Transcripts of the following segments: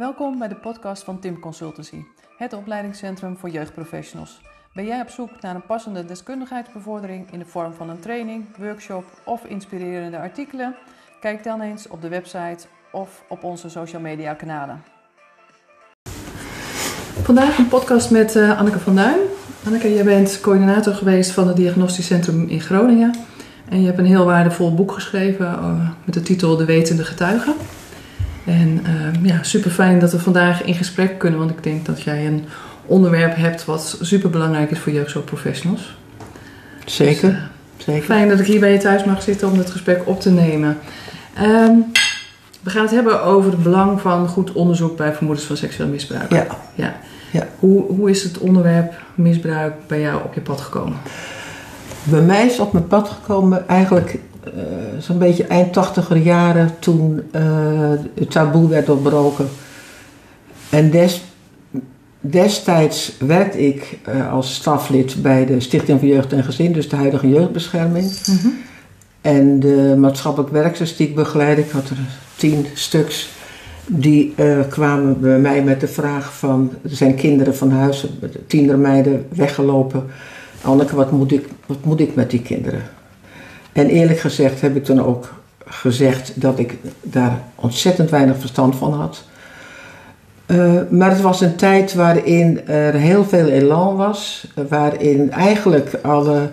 Welkom bij de podcast van Tim Consultancy, het opleidingscentrum voor jeugdprofessionals. Ben jij op zoek naar een passende deskundigheidsbevordering in de vorm van een training, workshop of inspirerende artikelen? Kijk dan eens op de website of op onze social media kanalen. Vandaag een podcast met uh, Anneke van Duin. Anneke, jij bent coördinator geweest van het Diagnostisch Centrum in Groningen. En je hebt een heel waardevol boek geschreven uh, met de titel De Wetende Getuigen. En uh, ja, super fijn dat we vandaag in gesprek kunnen, want ik denk dat jij een onderwerp hebt wat super belangrijk is voor jeugdzorgprofessionals. Zeker, dus, zeker. Fijn dat ik hier bij je thuis mag zitten om het gesprek op te nemen. Um, we gaan het hebben over het belang van goed onderzoek bij vermoedens van seksueel misbruik. Ja. ja. ja. Hoe, hoe is het onderwerp misbruik bij jou op je pad gekomen? Bij mij is op mijn pad gekomen eigenlijk zo'n beetje eind tachtiger jaren toen uh, het taboe werd doorbroken. En des, destijds werkte ik uh, als staflid bij de Stichting voor Jeugd en Gezin, dus de huidige jeugdbescherming. Mm -hmm. En de maatschappelijk werksters die ik begeleid, ik had er tien stuks, die uh, kwamen bij mij met de vraag van, er zijn kinderen van huis, tienermeiden weggelopen. Anneke, wat moet, ik, wat moet ik met die kinderen? En eerlijk gezegd heb ik toen ook gezegd dat ik daar ontzettend weinig verstand van had. Uh, maar het was een tijd waarin er heel veel elan was, waarin eigenlijk alle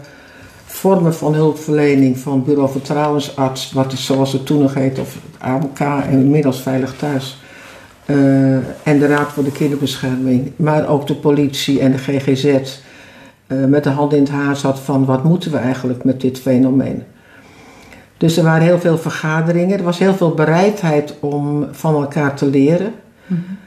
vormen van hulpverlening van Bureau Vertrouwensarts, wat is, zoals het toen nog heet, of AMK en inmiddels Veilig Thuis, uh, en de Raad voor de Kinderbescherming, maar ook de politie en de GGZ uh, met de hand in het haar zat van wat moeten we eigenlijk met dit fenomeen. Dus er waren heel veel vergaderingen, er was heel veel bereidheid om van elkaar te leren. Mm -hmm.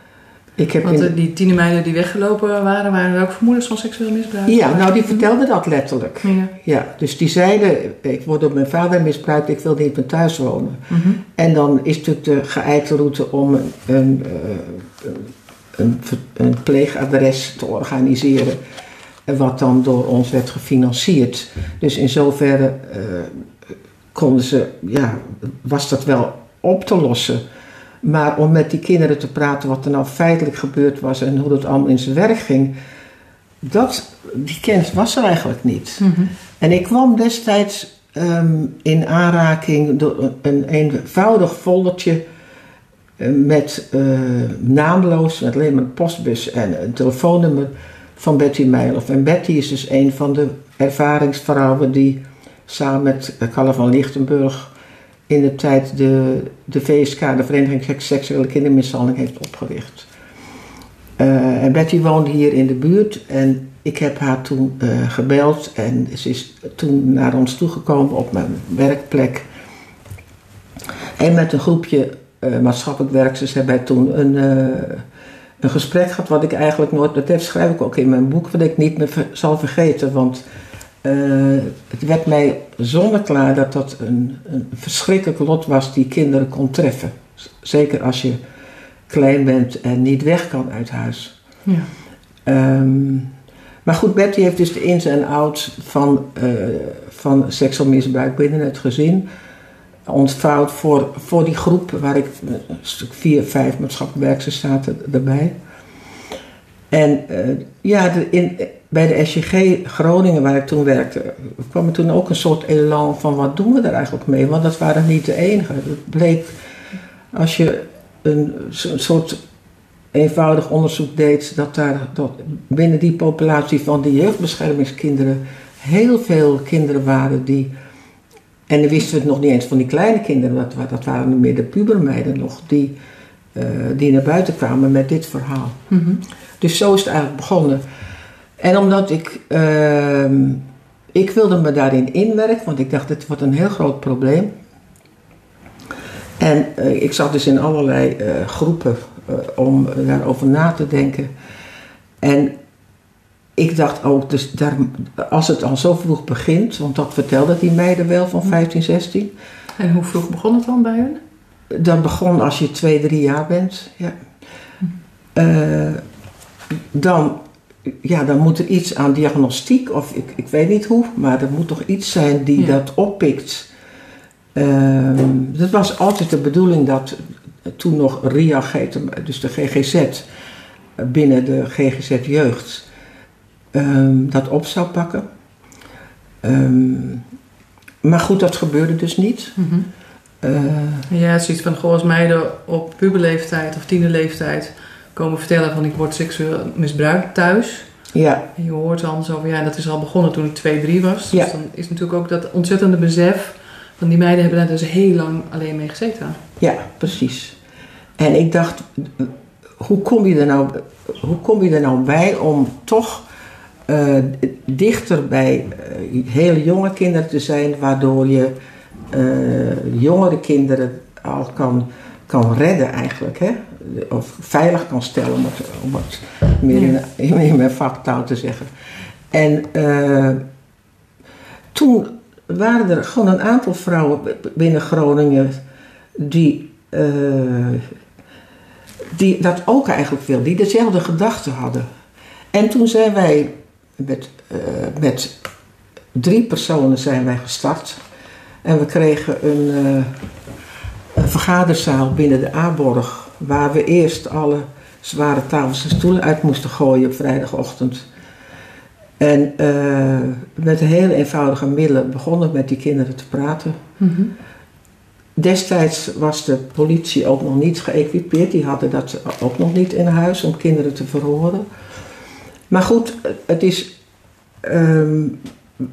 Ik heb Want in... die tienermeiden die weggelopen waren, waren er ook vermoedens van seksueel misbruik? Ja, nou die vertelden dat letterlijk. Ja. ja dus die zeiden, ik word door mijn vader misbruikt, ik wil niet meer thuis wonen. Mm -hmm. En dan is natuurlijk de geëikte route om een, een, een, een pleegadres te organiseren, wat dan door ons werd gefinancierd. Dus in zoverre uh, konden ze, ja, was dat wel op te lossen. Maar om met die kinderen te praten wat er nou feitelijk gebeurd was en hoe dat allemaal in zijn werk ging, dat, die kennis was er eigenlijk niet. Mm -hmm. En ik kwam destijds um, in aanraking door een eenvoudig foldertje met uh, naamloos, met alleen maar een postbus en een telefoonnummer van Betty Meilof. En Betty is dus een van de ervaringsvrouwen die samen met Carla van Lichtenburg in de tijd de, de VSK, de Vereniging Seksuele Kindermishandeling, heeft opgericht. Uh, en Betty woonde hier in de buurt en ik heb haar toen uh, gebeld en ze is toen naar ons toegekomen op mijn werkplek. En met een groepje maatschappelijk werksters hebben wij toen een, een gesprek gehad wat ik eigenlijk nooit, dat schrijf ik ook in mijn boek, wat ik niet meer zal vergeten, want uh, het werd mij zonneklaar dat dat een, een verschrikkelijk lot was die kinderen kon treffen. Zeker als je klein bent en niet weg kan uit huis. Ja. Um, maar goed, Betty heeft dus de ins en outs van, uh, van seksueel misbruik binnen het gezin ontvouwd voor, voor die groep waar ik een stuk vier, vijf maatschappelijk werksters zaten erbij. En uh, ja, in, bij de SJG Groningen, waar ik toen werkte, kwam er toen ook een soort elan van wat doen we daar eigenlijk mee? Want dat waren niet de enige. Het bleek, als je een, een soort eenvoudig onderzoek deed, dat daar dat binnen die populatie van de jeugdbeschermingskinderen heel veel kinderen waren die. En dan wisten we het nog niet eens van die kleine kinderen, dat, dat waren meer de pubermeiden nog, die, uh, die naar buiten kwamen met dit verhaal. Mm -hmm. Dus zo is het eigenlijk begonnen. En omdat ik, uh, ik wilde me daarin inwerken, want ik dacht, dit wordt een heel groot probleem. En uh, ik zat dus in allerlei uh, groepen om daarover na te denken. En ik dacht ook, dus daar, als het al zo vroeg begint, want dat vertelden die meiden wel van 15, 16. En hoe vroeg begon het dan bij hen? Dat begon als je twee, drie jaar bent, ja. dan ja, dan moet er iets aan diagnostiek, of ik, ik weet niet hoe, maar er moet toch iets zijn die ja. dat oppikt. Um, dat was altijd de bedoeling dat toen nog heette, dus de GGZ, eh, binnen de GGZ Jeugd, ehm, dat op zou pakken. Ehm, maar goed, dat gebeurde dus niet. Mhm. Eh, Ja, het is iets van, goh, als meiden op puberleeftijd of tienerleeftijd komen vertellen van ik word seksueel misbruikt thuis. ja, En je hoort dan zo van, ja, dat is al begonnen toen ik 2, 3 was. Ja. Dus dan is natuurlijk ook dat ontzettende besef van die meiden hebben daar dus heel lang alleen mee gezeten. ja, precies. En ik dacht, hoe kom je er nou, hoe kom je er nou bij om toch eh, dichter bij eh, hele jonge kinderen te zijn, waardoor je eh, jongere kinderen al kan, kan redden eigenlijk, hè? of veilig kan stellen, om het, om het meer in, in, mijn vaktaal te zeggen. En toen waren er gewoon een aantal vrouwen binnen Groningen die, die dat ook eigenlijk wilden, die dezelfde gedachten hadden. En toen zijn wij met, eh, met drie personen zijn wij gestart. En we kregen een, eh, een vergaderzaal binnen de A-borg, waar we eerst alle zware tafels en stoelen uit moesten gooien op vrijdagochtend. En eh, met hele eenvoudige middelen begonnen met die kinderen te praten. Destijds was de politie ook nog niet geëquipeerd. Die hadden dat ook nog niet in huis om kinderen te verhoren. Maar goed, het is ehm,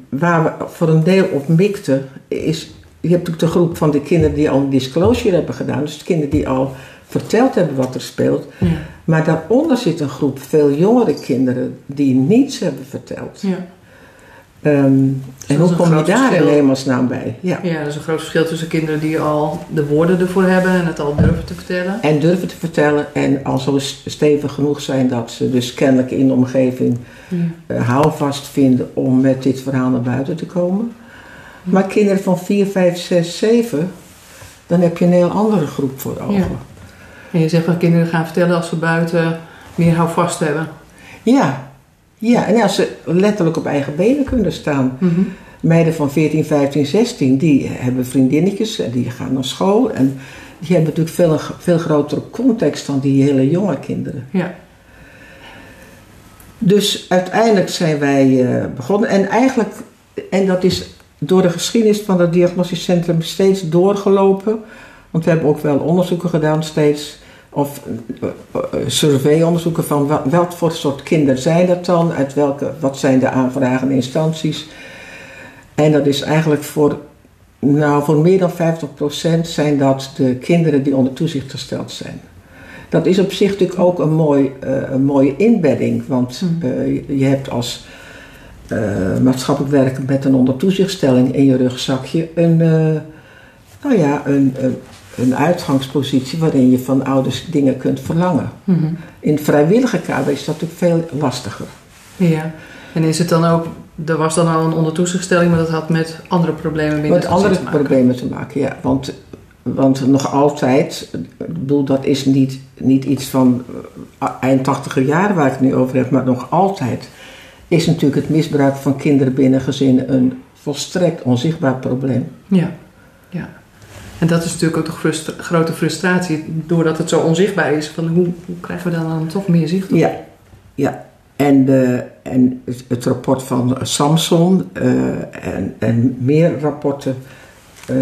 waar we voor een deel op mikten. Is, je hebt natuurlijk de groep van de kinderen die al een disclosure hebben gedaan. Dus de kinderen die al verteld hebben wat er speelt. Ja. Maar daaronder zit een groep veel jongere kinderen die niets hebben verteld. Ja. Ehm, en hoe kom je daar in verschil. hemelsnaam bij? Ja. ja, er is een groot verschil tussen kinderen die al de woorden ervoor hebben en het al durven te vertellen. En durven te vertellen en al zo s- stevig genoeg zijn dat ze dus kennelijk in de omgeving Ja. eh, houvast vinden om met dit verhaal naar buiten te komen. Maar kinderen van 4, 5, 6, 7, dan heb je een heel andere groep voor ogen. Ja. En je zegt dat kinderen gaan vertellen als ze buiten meer houvast hebben. Ja, ja. en als ze letterlijk op eigen benen kunnen staan. Meiden van 14, 15, 16, die hebben vriendinnetjes en die gaan naar school. En die hebben natuurlijk veel, veel grotere context dan die hele jonge kinderen. Ja. Dus uiteindelijk zijn wij eh, begonnen. En eigenlijk, en dat is door de geschiedenis van het diagnostisch centrum steeds doorgelopen. Want we hebben ook wel onderzoeken gedaan steeds. Of eh, eh, surveyonderzoeken van wat, welk voor soort kinderen zijn dat dan? Uit welke, wat zijn de aanvragende instanties? En dat is eigenlijk voor, nou, voor meer dan 50% zijn dat de kinderen die onder toezicht gesteld zijn. Dat is op zich natuurlijk ook een, mooi, eh, een mooie inbedding. Want eh, je- hebt als maatschappelijk werker met een ondertoezichtstelling in je rugzakje een, nou ja, een, een, een uitgangspositie waarin je van ouders dingen kunt verlangen. Mhm. In het vrijwillige kader is dat natuurlijk veel lastiger. Ja. En is het dan ook, er was dan al een ondertoezichtstelling, maar dat had met andere problemen binnen Met andere te problemen te maken, ja. Want, want nog altijd, ik bedoel, dat is niet, niet iets van eh, eind tachtiger jaren waar ik het nu over heb, maar nog altijd is natuurlijk het misbruik van kinderen binnen gezinnen een volstrekt onzichtbaar probleem. Ja. ja. En dat is natuurlijk ook de frustra- grote frustratie, doordat het zo onzichtbaar is. Van hoe, hoe krijgen we daar dan toch meer zicht op? Ja, ja. En, de, en het, rapport van Samson eh, en, en meer rapporten eh,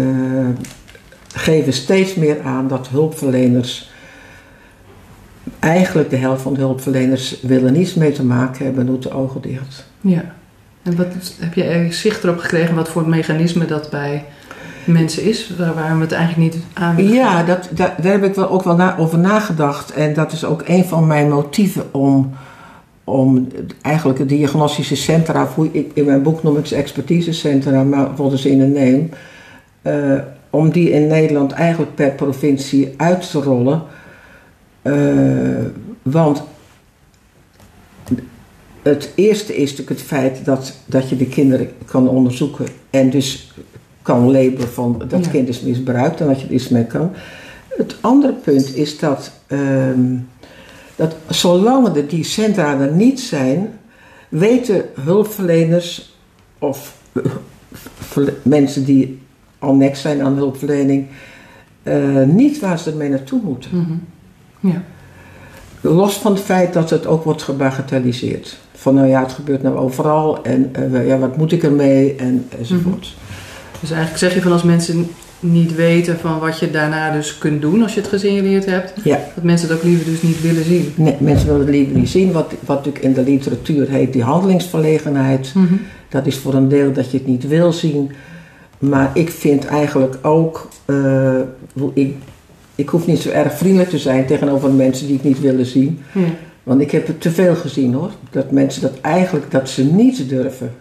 geven steeds meer aan dat hulpverleners, eigenlijk de helft van de hulpverleners, willen niets mee te maken hebben en doen de ogen dicht. Ja. En wat, heb je er zicht erop gekregen wat voor mechanisme dat bij mensen is, waar, waar we het eigenlijk niet aan Ja, dat, daar, heb ik wel ook wel na- over nagedacht. En dat is ook een van mijn motieven om, om eigenlijk het diagnostische centra, of hoe ik, in mijn boek noem ik ze expertisecentra, maar what is in een name, eh, om die in Nederland eigenlijk per provincie uit te rollen. Eh, want het eerste is natuurlijk het feit dat, dat je de kinderen kan onderzoeken en dus kan labelen van dat Ja. kind is misbruikt en dat je er iets mee kan. Het andere punt is dat, ehm, dat zolang er die centra er niet zijn, weten hulpverleners of mensen die al nek zijn aan hulpverlening, eh, niet waar ze ermee naartoe moeten. Mhm. Ja. Los van het feit dat het ook wordt gebagatelliseerd. Van nou ja, het gebeurt nou overal en eh, ja, wat moet ik ermee en, enzovoort. Dus eigenlijk zeg je van als mensen niet weten van wat je daarna dus kunt doen als je het gesignaleerd hebt, Ja. dat mensen het ook liever dus niet willen zien. Nee, mensen willen het liever niet zien. Wat, wat natuurlijk in de literatuur heet die handelingsverlegenheid. Mhm. Dat is voor een deel dat je het niet wil zien. Maar ik vind eigenlijk ook, eh, ik, ik hoef niet zo erg vriendelijk te zijn tegenover mensen die het niet willen zien. Ja. Want ik heb het te veel gezien hoor. Dat mensen dat eigenlijk, dat ze niet durven.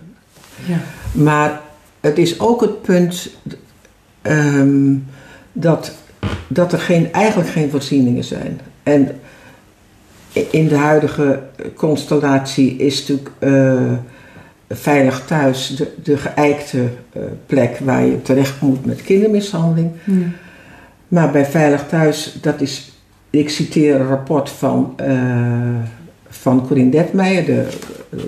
Ja. Maar het is ook het punt ehm, dat, dat er geen, eigenlijk geen voorzieningen zijn. En in de huidige constellatie is natuurlijk eh, veilig thuis de, de geëikte eh, plek waar je terecht moet met kindermishandeling. Maar bij Veilig Thuis, dat is, ik citeer een rapport van, eh van Corine Detmeijer, de,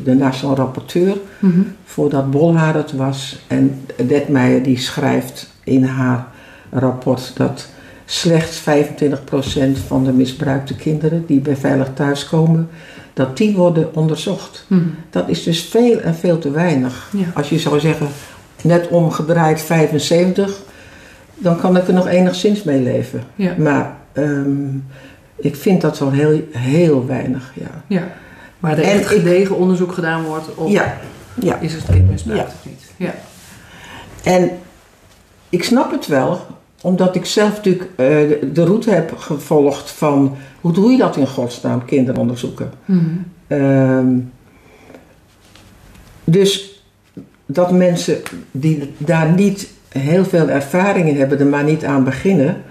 de nationaal rapporteur, Mhm. voordat Bolhaar het was. En Detmeijer die schrijft in haar rapport dat slechts 25% van de misbruikte kinderen die bij Veilig Thuis komen, dat die worden onderzocht. Mhm. Dat is dus veel en veel te weinig. Ja. Als je zou zeggen, net omgedraaid 75, dan kan ik er nog enigszins mee leven. Ja. Maar ehm, ik vind dat wel heel, heel weinig, ja. ja. Waar er En echt ik- gedegen onderzoek gedaan wordt op Ja, ja. is het misbruikt Ja. of niet. Ja. En ik snap het wel, omdat ik zelf natuurlijk eh, de, de route heb gevolgd van... hoe doe je dat in godsnaam, kinderonderzoeken? Mhm. Ehm, dus dat mensen die daar niet heel veel ervaring in hebben, er maar niet aan beginnen.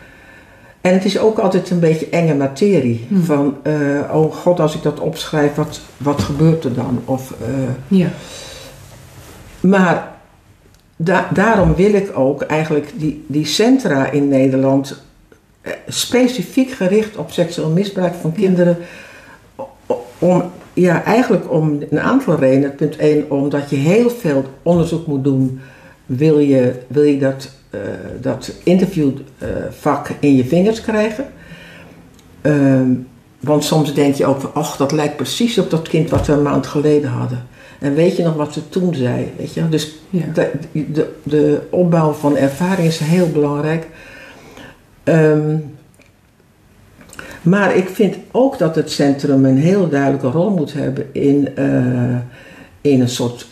En het is ook altijd een beetje enge materie. Hmm. Van, eh, oh god, als ik dat opschrijf, wat, wat gebeurt er dan? Of, eh, Ja. maar da- daarom wil ik ook eigenlijk die, die centra in Nederland eh, specifiek gericht op seksueel misbruik van kinderen. Om, ja, eigenlijk om een aantal redenen. Punt 1, omdat je heel veel onderzoek moet doen. Wil je, wil je dat, eh, dat interviewvak in je vingers krijgen? Ehm, want soms denk je ook van, ach, dat lijkt precies op dat kind wat we een maand geleden hadden. En weet je nog wat ze toen zei? Weet je? Dus Ja. de, de, de opbouw van ervaring is heel belangrijk. Ehm, maar ik vind ook dat het centrum een heel duidelijke rol moet hebben in, eh, in een soort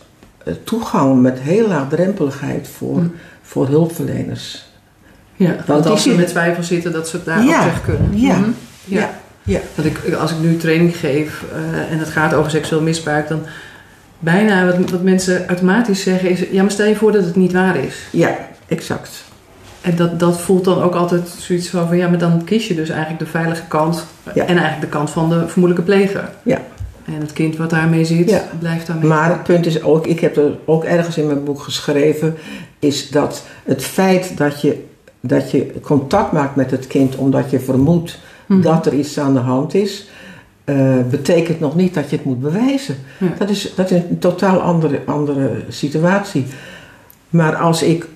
eh, toegang met heel laagdrempeligheid voor, Hm. Voor hulpverleners. Ja, want als ze met twijfel zitten, dat ze daar Ja, ook terecht kunnen. ja, Mhm. ja, ja. ja. Dat ik, als ik nu training geef eh, en het gaat over seksueel misbruik, dan bijna wat, wat mensen automatisch zeggen is: ja, maar stel je voor dat het niet waar is. Ja, exact. En dat, dat voelt dan ook altijd zoiets van: van ja, maar dan kies je dus eigenlijk de veilige kant Ja. en eigenlijk de kant van de vermoedelijke pleger. Ja. En het kind wat daarmee zit, Ja. blijft daarmee. Maar het punt is ook, ik heb er ook ergens in mijn boek geschreven, is dat het feit dat je, dat je contact maakt met het kind omdat je vermoedt Mhm. dat er iets aan de hand is, eh, betekent nog niet dat je het moet bewijzen. Ja. Dat, is, dat is een totaal andere, andere situatie. Maar als ik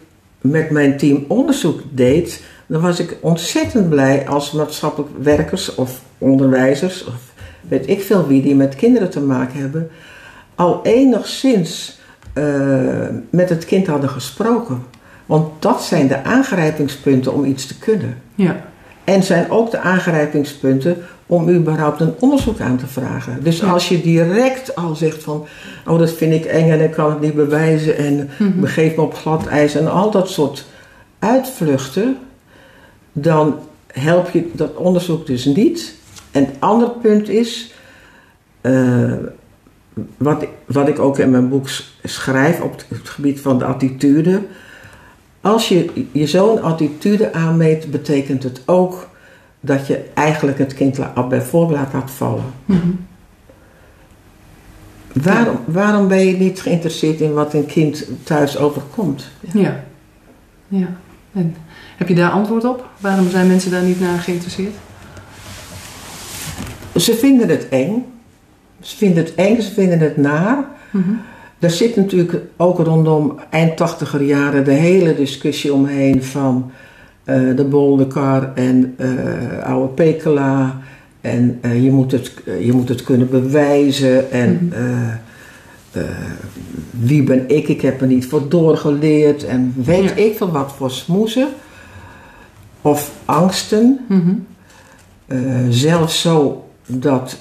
met mijn team onderzoek deed, dan was ik ontzettend blij als maatschappelijk werkers of onderwijzers, of weet ik veel wie die met kinderen te maken hebben, al enigszins eh, met het kind hadden gesproken. Want dat zijn de aangrijpingspunten om iets te kunnen. Ja. En zijn ook de aangrijpingspunten om überhaupt een onderzoek aan te vragen. Dus Ja. als je direct al zegt van, oh dat vind ik eng en ik kan het niet bewijzen en Mhm. begeef me op glad ijs en al dat soort uitvluchten, dan help je dat onderzoek dus niet. En het andere punt is, eh, wat, wat ik ook in mijn boek schrijf op het gebied van de attitude. Als je je zo'n attitude aanmeet, betekent het ook dat je eigenlijk het kind la- bij voorbaat laat vallen. Mhm. Waarom, waarom ben je niet geïnteresseerd in wat een kind thuis overkomt? Ja. ja. En heb je daar antwoord op? Waarom zijn mensen daar niet naar geïnteresseerd? Ze vinden het eng. Ze vinden het eng, ze vinden het naar. Mhm. Er zit natuurlijk ook rondom eind tachtiger jaren de hele discussie omheen van... eh, de Boldekar en uh, Oude Pekela. En je, moet het, je moet het kunnen bewijzen. En mhm. wie ben ik? Ik heb er niet voor doorgeleerd. En weet ik veel wat voor smoezen. Of angsten. Mhm. zelfs zo dat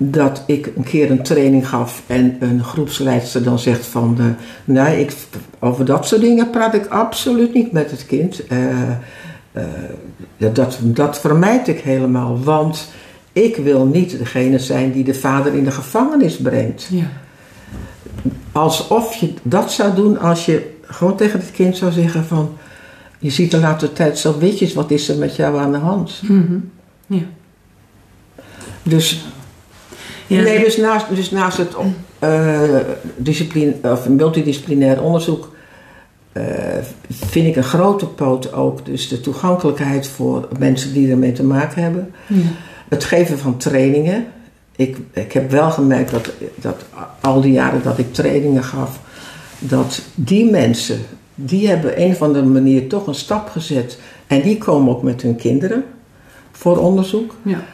dat ik een keer een training gaf en een groepsleidster dan zegt van, de, nee, ik, over dat soort dingen praat ik absoluut niet met het kind. Uh, uh, dat, dat vermijd ik helemaal, want ik wil niet degene zijn die de vader in de gevangenis brengt. Ja. Alsof je dat zou doen als je gewoon tegen het kind zou zeggen van, je ziet de laatste tijd zo witjes, wat is er met jou aan de hand? Mm Ja. Dus Nee, dus naast, dus naast het uh, discipline, of multidisciplinair onderzoek uh, vind ik een grote poot ook dus de toegankelijkheid voor mensen die ermee te maken hebben. Ja. Het geven van trainingen. Ik, ik heb wel gemerkt dat, dat al die jaren dat ik trainingen gaf, dat die mensen, die hebben een of andere manier toch een stap gezet. En die komen ook met hun kinderen voor onderzoek. Ja.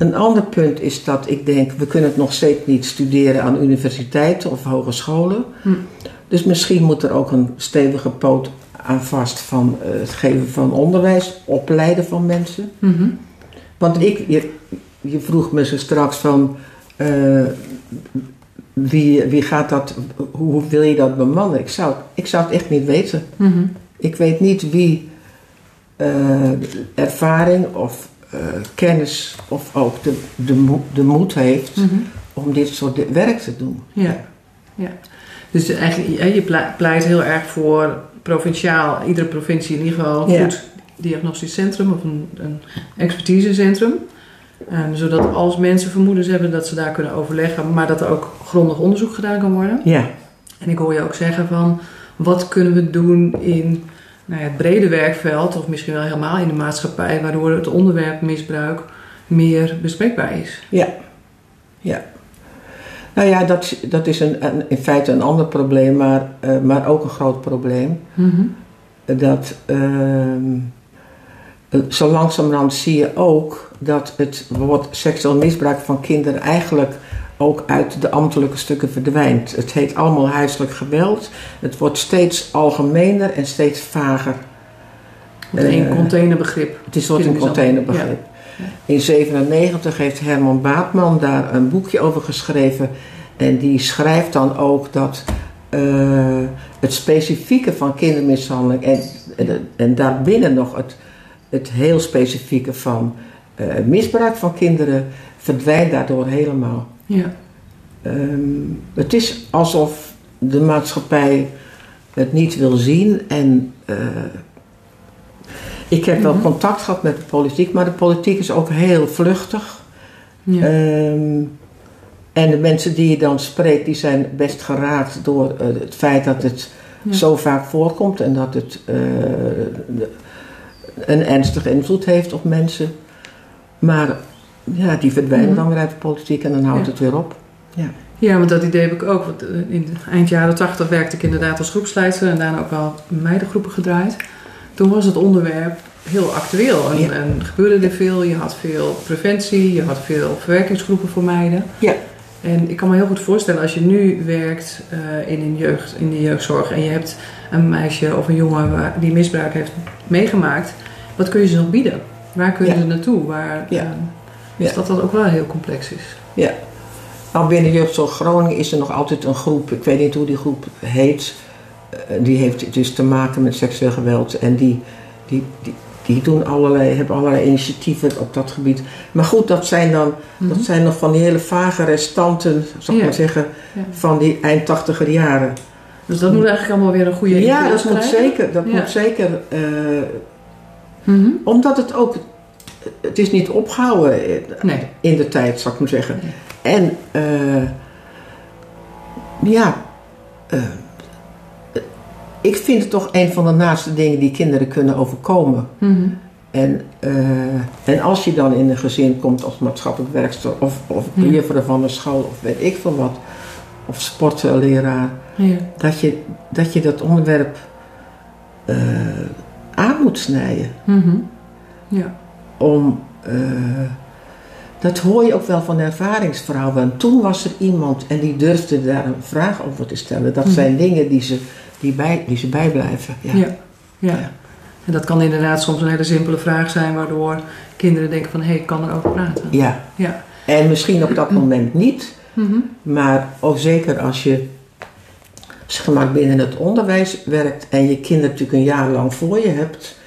Een ander punt is dat ik denk, we kunnen het nog steeds niet studeren aan universiteiten of hogescholen. Hm. Dus misschien moet er ook een stevige poot aan vast van uh, het geven van onderwijs, opleiden van mensen. Mhm. Want ik, je, je, vroeg me zo straks van uh, wie, wie gaat dat, hoe wil je dat bemannen? Ik zou, ik zou het echt niet weten. Mhm. Ik weet niet wie uh, ervaring of uh, kennis of ook de, de, de moed heeft mhm. om dit soort werk te doen. Ja. ja. Dus eigenlijk, je pleit heel erg voor provinciaal, iedere provincie in ieder geval een goed diagnostisch centrum of een, een expertisecentrum. Um, zodat als mensen vermoedens hebben dat ze daar kunnen overleggen, maar dat er ook grondig onderzoek gedaan kan worden. Ja. En ik hoor je ook zeggen van wat kunnen we doen in nou ja, het brede werkveld, of misschien wel helemaal in de maatschappij, waardoor het onderwerp misbruik meer bespreekbaar is. Ja, ja. Nou ja, dat, dat is een, in feite een ander probleem, maar, uh, maar ook een groot probleem. Mm Dat uh, zo langzamerhand zie je ook dat het woord seksueel misbruik van kinderen eigenlijk ook uit de ambtelijke stukken verdwijnt. Het heet allemaal huiselijk geweld. Het wordt steeds algemener en steeds vager. Een uh, containerbegrip. Het is een containerbegrip. In 1997 heeft Herman Baatman daar een boekje over geschreven. En die schrijft dan ook dat uh, het specifieke van kindermishandeling en, en, en, daarbinnen nog het, het heel specifieke van uh, misbruik van kinderen verdwijnt daardoor helemaal. Ja. Um, het is alsof de maatschappij het niet wil zien. En uh, ik heb wel mhm. contact gehad met de politiek, maar de politiek is ook heel vluchtig. Ja. Um, en de mensen die je dan spreekt, die zijn best geraakt door uh, het feit dat het ja. zo vaak voorkomt en dat het uh, een ernstige invloed heeft op mensen. Maar ja, die verdwijnen dan weer uit de politiek en dan houdt het weer op. Ja. ja, want dat idee heb ik ook. Want eh, in de eind jaren tachtig werkte ik inderdaad als groepsleider en daarna ook wel meidengroepen gedraaid. Toen was het onderwerp heel actueel en, en gebeurde er veel. Je had veel preventie, je had veel verwerkingsgroepen voor meiden. Ja. En ik kan me heel goed voorstellen als je nu werkt uh, in, een jeugd, in de jeugdzorg en je hebt een meisje of een jongen die misbruik heeft meegemaakt, wat kun je ze nog bieden? Waar kun je ze naartoe? Waar, ja. Ehm, dus dat dat ook wel heel complex is. Ja. Nou, binnen Jeugdzorg Groningen is er nog altijd een groep, ik weet niet hoe die groep heet, eh, die heeft dus te maken met seksueel geweld en die, die, die, die doen allerlei, hebben allerlei initiatieven op dat gebied. Maar goed, dat zijn dan dat mhm. zijn nog van die hele vage restanten, zal ik maar zeggen, van die eind tachtiger jaren. Dus dat moet eigenlijk allemaal weer een goede Ja, dat moet zeker. Dat moet zeker uh, Omdat het ook het is niet opgehouden in de tijd, zou ik maar zeggen. En uh, ja, uh, ik vind het toch een van de naaste dingen die kinderen kunnen overkomen. Mm en, uh, en als je dan in een gezin komt als maatschappelijk werkster of, of van de school of weet ik veel wat, of sportleraar, ja. dat, je, dat je dat onderwerp eh, aan moet snijden. Mhm. Ja. Om, eh, dat hoor je ook wel van ervaringsvrouwen. En toen was er iemand en die durfde daar een vraag over te stellen. Dat Mhm. zijn dingen die ze, die bij, die ze bijblijven. Ja. Ja. Ja. Ja. En dat kan inderdaad soms een hele simpele vraag zijn, waardoor kinderen denken van hé, ik kan erover praten. ja. Ja. En misschien op dat moment niet. Mhm. Maar ook zeker als je zeg maar, binnen het onderwijs werkt en je kind natuurlijk een jaar lang voor je hebt,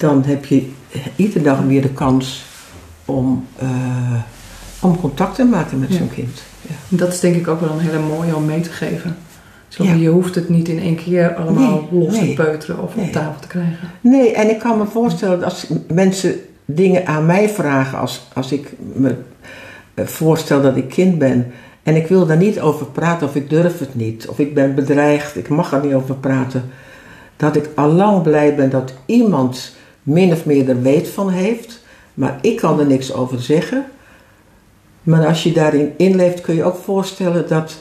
dan heb je iedere dag weer de kans om, eh, om contact te maken met Ja. zo'n kind. Ja. Dat is denk ik ook wel een hele mooie om mee te geven. Zo, Ja. Je hoeft het niet in één keer allemaal Nee, los nee. te peuteren of Nee. op tafel te krijgen. Nee, en ik kan me voorstellen dat als mensen dingen aan mij vragen als, als ik me eh, voorstel dat ik kind ben en ik wil daar niet over praten of ik durf het niet of ik ben bedreigd, ik mag er niet over praten, dat ik al lang blij ben dat iemand min of meer er weet van heeft, maar ik kan er niks over zeggen. Maar als je daarin inleeft kun je ook voorstellen dat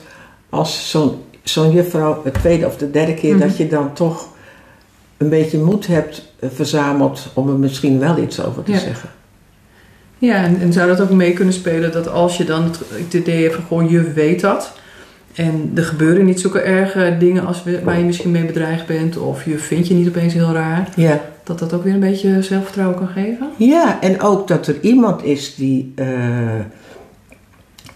als zo'n zo'n juffrouw de tweede of de derde keer Mhm. dat je dan toch een beetje moed hebt eh, verzameld om er misschien wel iets over te Ja. zeggen. Ja, en, en zou dat ook mee kunnen spelen dat als je dan het, het idee hebt van gewoon je weet dat. En er gebeuren niet zulke erge dingen als we, waar je misschien mee bedreigd bent. Of je vindt je niet opeens heel raar. Ja. Dat dat ook weer een beetje zelfvertrouwen kan geven. ja, en ook dat er iemand is die, eh,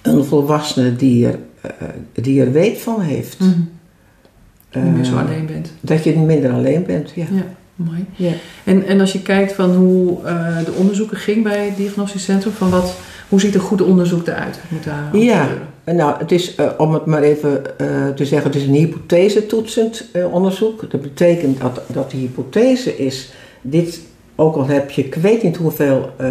een volwassene die er, eh, die er weet van heeft. Niet meer zo Eh, alleen bent. Dat je minder alleen bent, ja. Ja, mooi. Ja. En, en als je kijkt van hoe eh, de onderzoeken ging bij het diagnostisch centrum, van wat, hoe ziet een goed onderzoek eruit? Moet daar Ja. gebeuren? Nou, het is, eh, om het maar even eh, te zeggen, het is een hypothese-toetsend eh, onderzoek. Dat betekent dat, dat de hypothese is, dit, ook al heb je, ik weet niet hoeveel eh,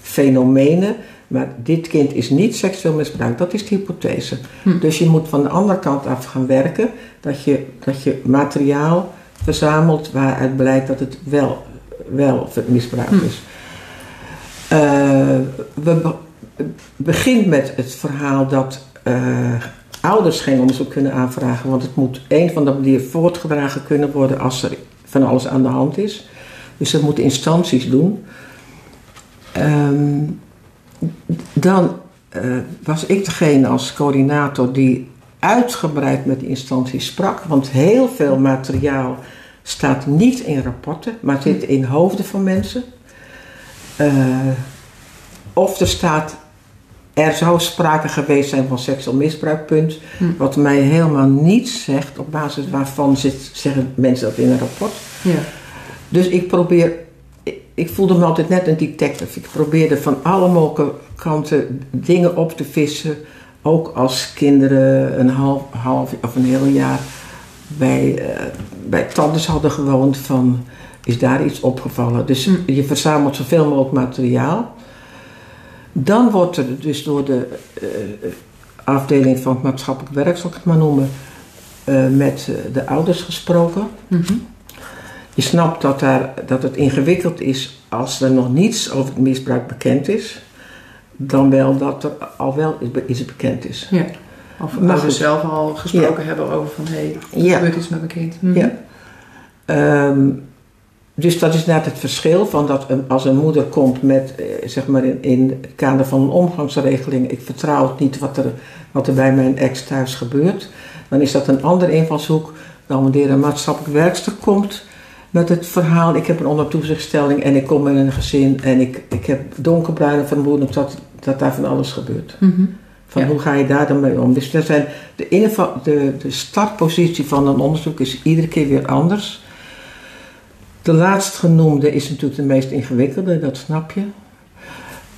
fenomenen, maar dit kind is niet seksueel misbruikt. Dat is de hypothese. Hm. Dus je moet van de andere kant af gaan werken, dat je, dat je materiaal verzamelt waaruit blijkt dat het wel, wel misbruik Hm. is. Eh, we begint met het verhaal dat eh, ouders geen onderzoek kunnen aanvragen, want het moet een van de manieren voortgedragen kunnen worden als er van alles aan de hand is. Dus dat moeten instanties doen. Ehm, dan eh, was ik degene als coördinator die uitgebreid met instanties sprak, want heel veel materiaal staat niet in rapporten, maar zit in hoofden van mensen. Eh, of er staat, er zou sprake geweest zijn van seksueel misbruik, punt. Hm. Wat mij helemaal niets zegt, op basis waarvan zit, zeggen mensen dat in een rapport. Ja. Dus ik probeer, ik, ik voelde me altijd net een detective. Ik probeerde van alle mogelijke kanten dingen op te vissen. Ook als kinderen een half, half of een heel jaar bij, eh, bij hadden gewoond van... Is daar iets opgevallen? Dus Hm. je verzamelt zoveel mogelijk materiaal. Dan wordt er dus door de eh, afdeling van het maatschappelijk werk, zal ik het maar noemen, eh, met eh, de ouders gesproken. Mhm. Je snapt dat, daar, dat het ingewikkeld is als er nog niets over het misbruik bekend is, dan wel dat er al wel iets bekend is. ja. Of Maar goed. zelf al gesproken hebben over van hé, hey, er Ja. gebeurt iets met mijn kind. Mhm. Ja. Ehm, dus dat is net het verschil van dat een, als een moeder komt met, eh, zeg maar in, in het kader van een omgangsregeling, ik vertrouw het niet wat er, wat er bij mijn ex thuis gebeurt, dan is dat een andere invalshoek dan wanneer een maatschappelijk werkster komt met het verhaal, ik heb een ondertoezichtstelling en ik kom in een gezin en ik, ik heb donkerbruine vermoedens dat, dat daar van alles gebeurt. Mhm. Van Ja. hoe ga je daar dan mee om? Dus dat zijn de, de, de startpositie van een onderzoek is iedere keer weer anders. De laatstgenoemde is natuurlijk de meest ingewikkelde, dat snap je.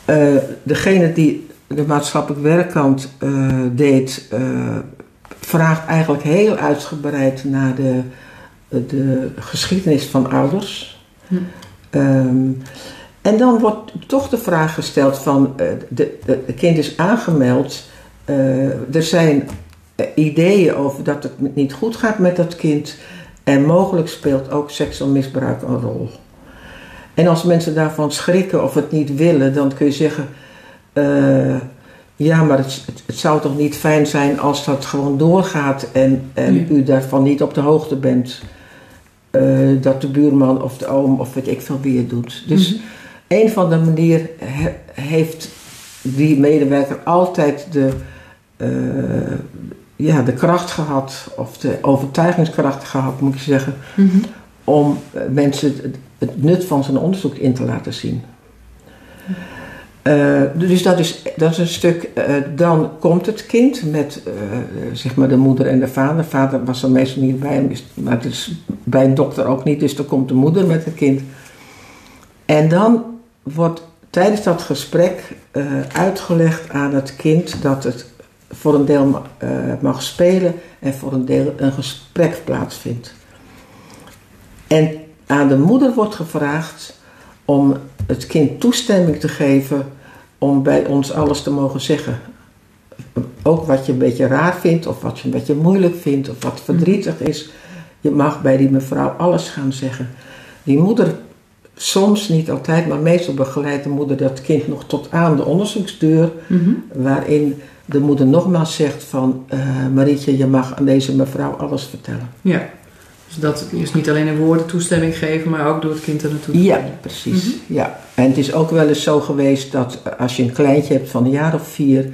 Eh, degene die de maatschappelijk werkkant eh, deed, eh, vraagt eigenlijk heel uitgebreid naar de, de geschiedenis van ouders. Hm. Ehm, en dan wordt toch de vraag gesteld van, eh, de, de, het kind is aangemeld, er zijn ideeën over dat het niet goed gaat met dat kind en mogelijk speelt ook seksueel misbruik een rol. En als mensen daarvan schrikken of het niet willen, dan kun je zeggen, eh, ja, maar het, het, zou toch niet fijn zijn als dat gewoon doorgaat en, en Ja. u daarvan niet op de hoogte bent. eh, dat de buurman of de oom of weet ik veel wie het doet. Dus Mhm. een van de manieren he- heeft die medewerker altijd de, eh, ja, de kracht gehad, of de overtuigingskracht gehad, moet ik zeggen, Mhm. om eh, mensen het, het nut van zijn onderzoek in te laten zien. Eh, dus dat is, dat is een stuk. eh, dan komt het kind met zeg maar de moeder en de vader. Vader was er meestal niet bij hem, maar het is bij een dokter ook niet. Dus dan komt de moeder met het kind. En dan wordt tijdens dat gesprek uitgelegd aan het kind dat het voor een deel eh, mag spelen en voor een deel een gesprek plaatsvindt. En aan de moeder wordt gevraagd om het kind toestemming te geven om bij ons alles te mogen zeggen. Ook wat je een beetje raar vindt, of wat je een beetje moeilijk vindt, of wat verdrietig is. Je mag bij die mevrouw alles gaan zeggen. Die moeder, soms niet altijd, maar meestal begeleidt de moeder dat kind nog tot aan de onderzoeksdeur, Mhm. waarin de moeder nogmaals zegt van eh, Marietje, je mag aan deze mevrouw alles vertellen. Ja. Dus dat is niet alleen in woorden toestemming geven, maar ook door het kind er naartoe te Ja, precies. Mhm. ja. En het is ook wel eens zo geweest dat eh, als je een kleintje hebt van een jaar of vier,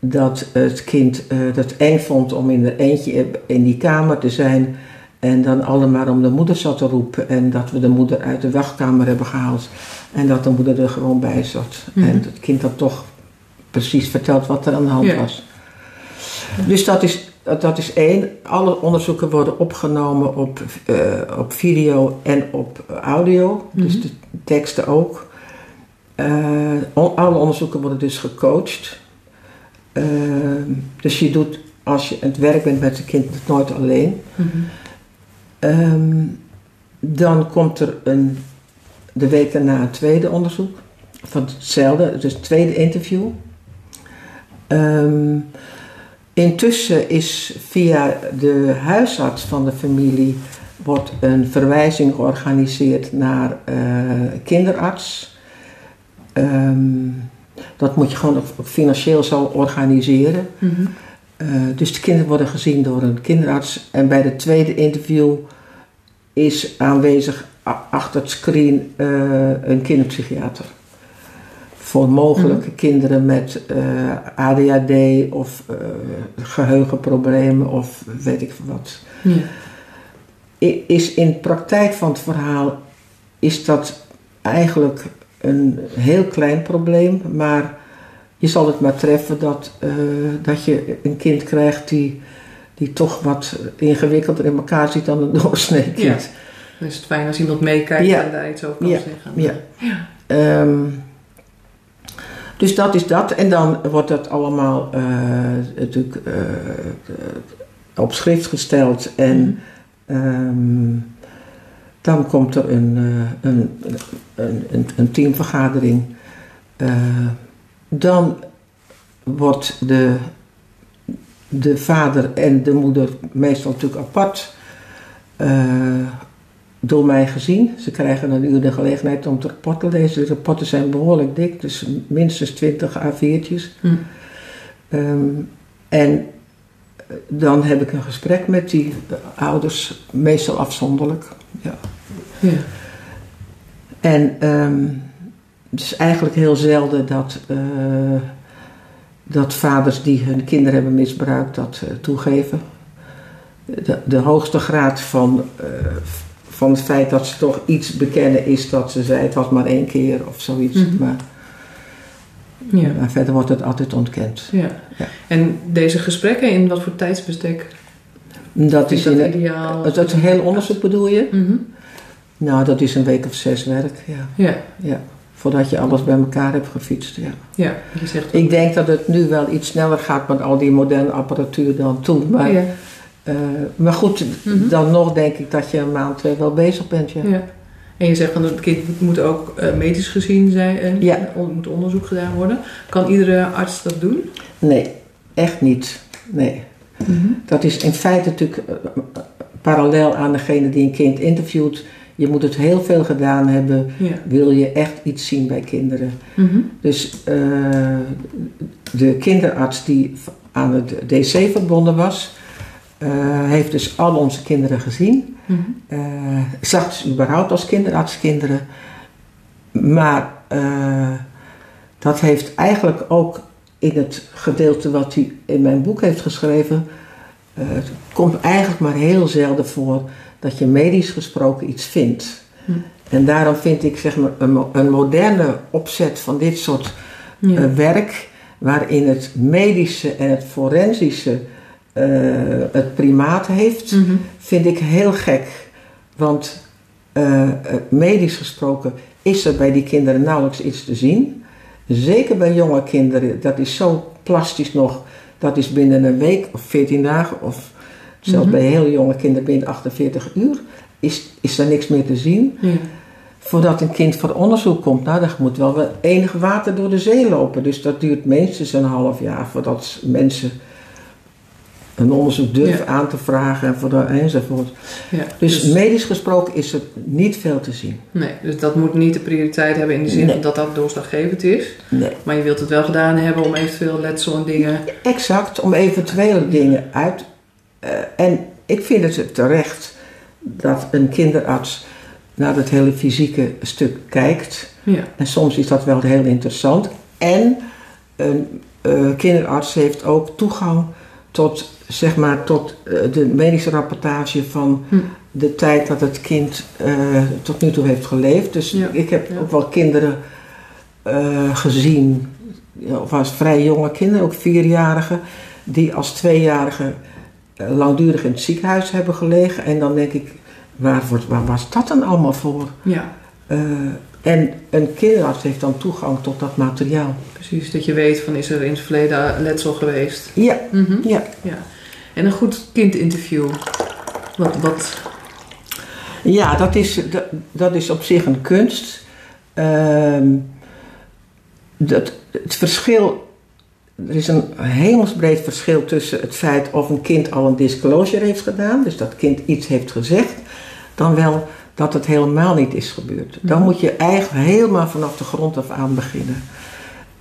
dat het kind eh, dat eng vond om in er eentje in die kamer te zijn. En dan allemaal om de moeder zat te roepen. En dat we de moeder uit de wachtkamer hebben gehaald. En dat de moeder er gewoon bij zat. Mhm. En het kind dan toch precies vertelt wat er aan de hand Ja. was. Dus dat is, dat is één. Alle onderzoeken worden opgenomen op, eh, op video en op audio. Dus Mhm. de teksten ook. Eh, alle onderzoeken worden dus gecoacht. Eh, dus je doet, als je aan het werk bent met het kind, het nooit alleen. Mhm. Ehm, dan komt er een, de week daarna een tweede onderzoek. Van hetzelfde, dus het tweede interview. Ehm, intussen is via de huisarts van de familie wordt een verwijzing georganiseerd naar eh, kinderarts. Ehm, dat moet je gewoon financieel zo organiseren. Mhm. Eh, dus de kinderen worden gezien door een kinderarts. En bij het tweede interview is aanwezig achter het screen eh, een kinderpsychiater. Voor mogelijke kinderen met eh, ADHD of eh, geheugenproblemen of weet ik wat. Ja. Is in de praktijk van het verhaal is dat eigenlijk een heel klein probleem, maar je zal het maar treffen dat, eh, dat je een kind krijgt die, die toch wat ingewikkelder in elkaar zit dan een doorsnee kind. Dan is het fijn als iemand meekijkt Ja. en daar iets over kan Ja. zeggen. Ja. Ehm, dus dat is dat. En dan wordt dat allemaal eh, natuurlijk eh, op schrift gesteld. En ehm, dan komt er een, eh, een, een, een, een teamvergadering. Dan wordt de, de vader en de moeder meestal natuurlijk apart door mij gezien. Ze krijgen een uur de gelegenheid om te lezen. De rapporten zijn behoorlijk dik, dus minstens 20 A4'tjes. Mhm. Ehm, en dan heb ik een gesprek met die eh, ouders, meestal afzonderlijk. Ja. Ja. En ehm, het is eigenlijk heel zelden dat, eh, dat vaders die hun kinderen hebben misbruikt dat eh, toegeven. De, de hoogste graad van, eh, van het feit dat ze toch iets bekennen is dat ze zei het was maar één keer of zoiets. Mhm. Maar, Ja. maar verder wordt het altijd ontkend. Ja. Ja. En deze gesprekken, in wat voor tijdsbestek Dat is is, dat in, ideaal? dat is een heel onderzoek bedoel je? Mhm. Nou, dat is een week of zes werk, ja. Ja. ja. Voordat je alles bij elkaar hebt gefietst, ja. Ja, je zegt Ik denk dat het nu wel iets sneller gaat met al die moderne apparatuur dan toen. Maar, ja. Eh, maar goed, Mhm. dan nog denk ik dat je een maand twee wel bezig bent. Ja. Ja. En je zegt van het kind moet ook eh, medisch gezien zijn en Ja. moet onderzoek gedaan worden. Kan iedere arts dat doen? Nee, echt niet. Nee. Dat is in feite natuurlijk eh, parallel aan degene die een kind interviewt. Je moet het heel veel gedaan hebben. Ja. Wil je echt iets zien bij kinderen? Mhm. Dus de kinderarts die aan het DC verbonden was, heeft dus al onze kinderen gezien. Mm zag dus überhaupt als kinderarts kinderen. Maar uh, dat heeft eigenlijk ook in het gedeelte wat hij in mijn boek heeft geschreven, uh, het komt eigenlijk maar heel zelden voor dat je medisch gesproken iets vindt. Hm. En daarom vind ik zeg maar, een, een moderne opzet van dit soort ja. uh, werk, waarin het medische en het forensische uh, het primaat heeft, mm -hmm. vind ik heel gek. Want medisch gesproken is er bij die kinderen nauwelijks iets te zien. Zeker bij jonge kinderen, dat is zo plastisch nog. Dat is binnen een week of 14 dagen of zelfs bij heel jonge kinderen binnen 48 uur is, is er niks meer te zien. Ja. Voordat een kind voor onderzoek komt, nou, dan moet wel enig water door de zee lopen. Dus dat duurt minstens een half jaar voordat mensen een onderzoek ja. aan te vragen en voor de, enzovoort. Ja, dus, dus, medisch gesproken is er niet veel te zien. Nee, dus dat moet niet de prioriteit hebben in de zin Nee. dat dat doorslaggevend is. Nee. Maar je wilt het wel gedaan hebben om eventueel letsel en dingen. Exact, om eventuele dingen uit. eh, en ik vind het terecht dat een kinderarts naar het hele fysieke stuk kijkt. Ja. En soms is dat wel heel interessant. En een eh, kinderarts heeft ook toegang tot, zeg maar, tot eh, de medische rapportage van Hm. de tijd dat het kind eh, tot nu toe heeft geleefd. Dus Ja, ik heb ja. ook wel kinderen eh, gezien, of als vrij jonge kinderen, ook vierjarigen, die als tweejarige eh, langdurig in het ziekenhuis hebben gelegen. En dan denk ik, waar, wordt, waar was dat dan allemaal voor? ja, en een kinderarts heeft dan toegang tot dat materiaal. precies. Dat je weet van is er in het verleden letsel geweest. Ja, Mhm. ja. ja. En een goed kindinterview. Wat, wat, Ja, dat is, dat, dat is op zich een kunst. Ehm, dat, het verschil, er is een hemelsbreed verschil tussen het feit of een kind al een disclosure heeft gedaan, dus dat kind iets heeft gezegd, dan wel dat het helemaal niet is gebeurd. Dan Mhm. moet je eigenlijk helemaal vanaf de grond af aan beginnen.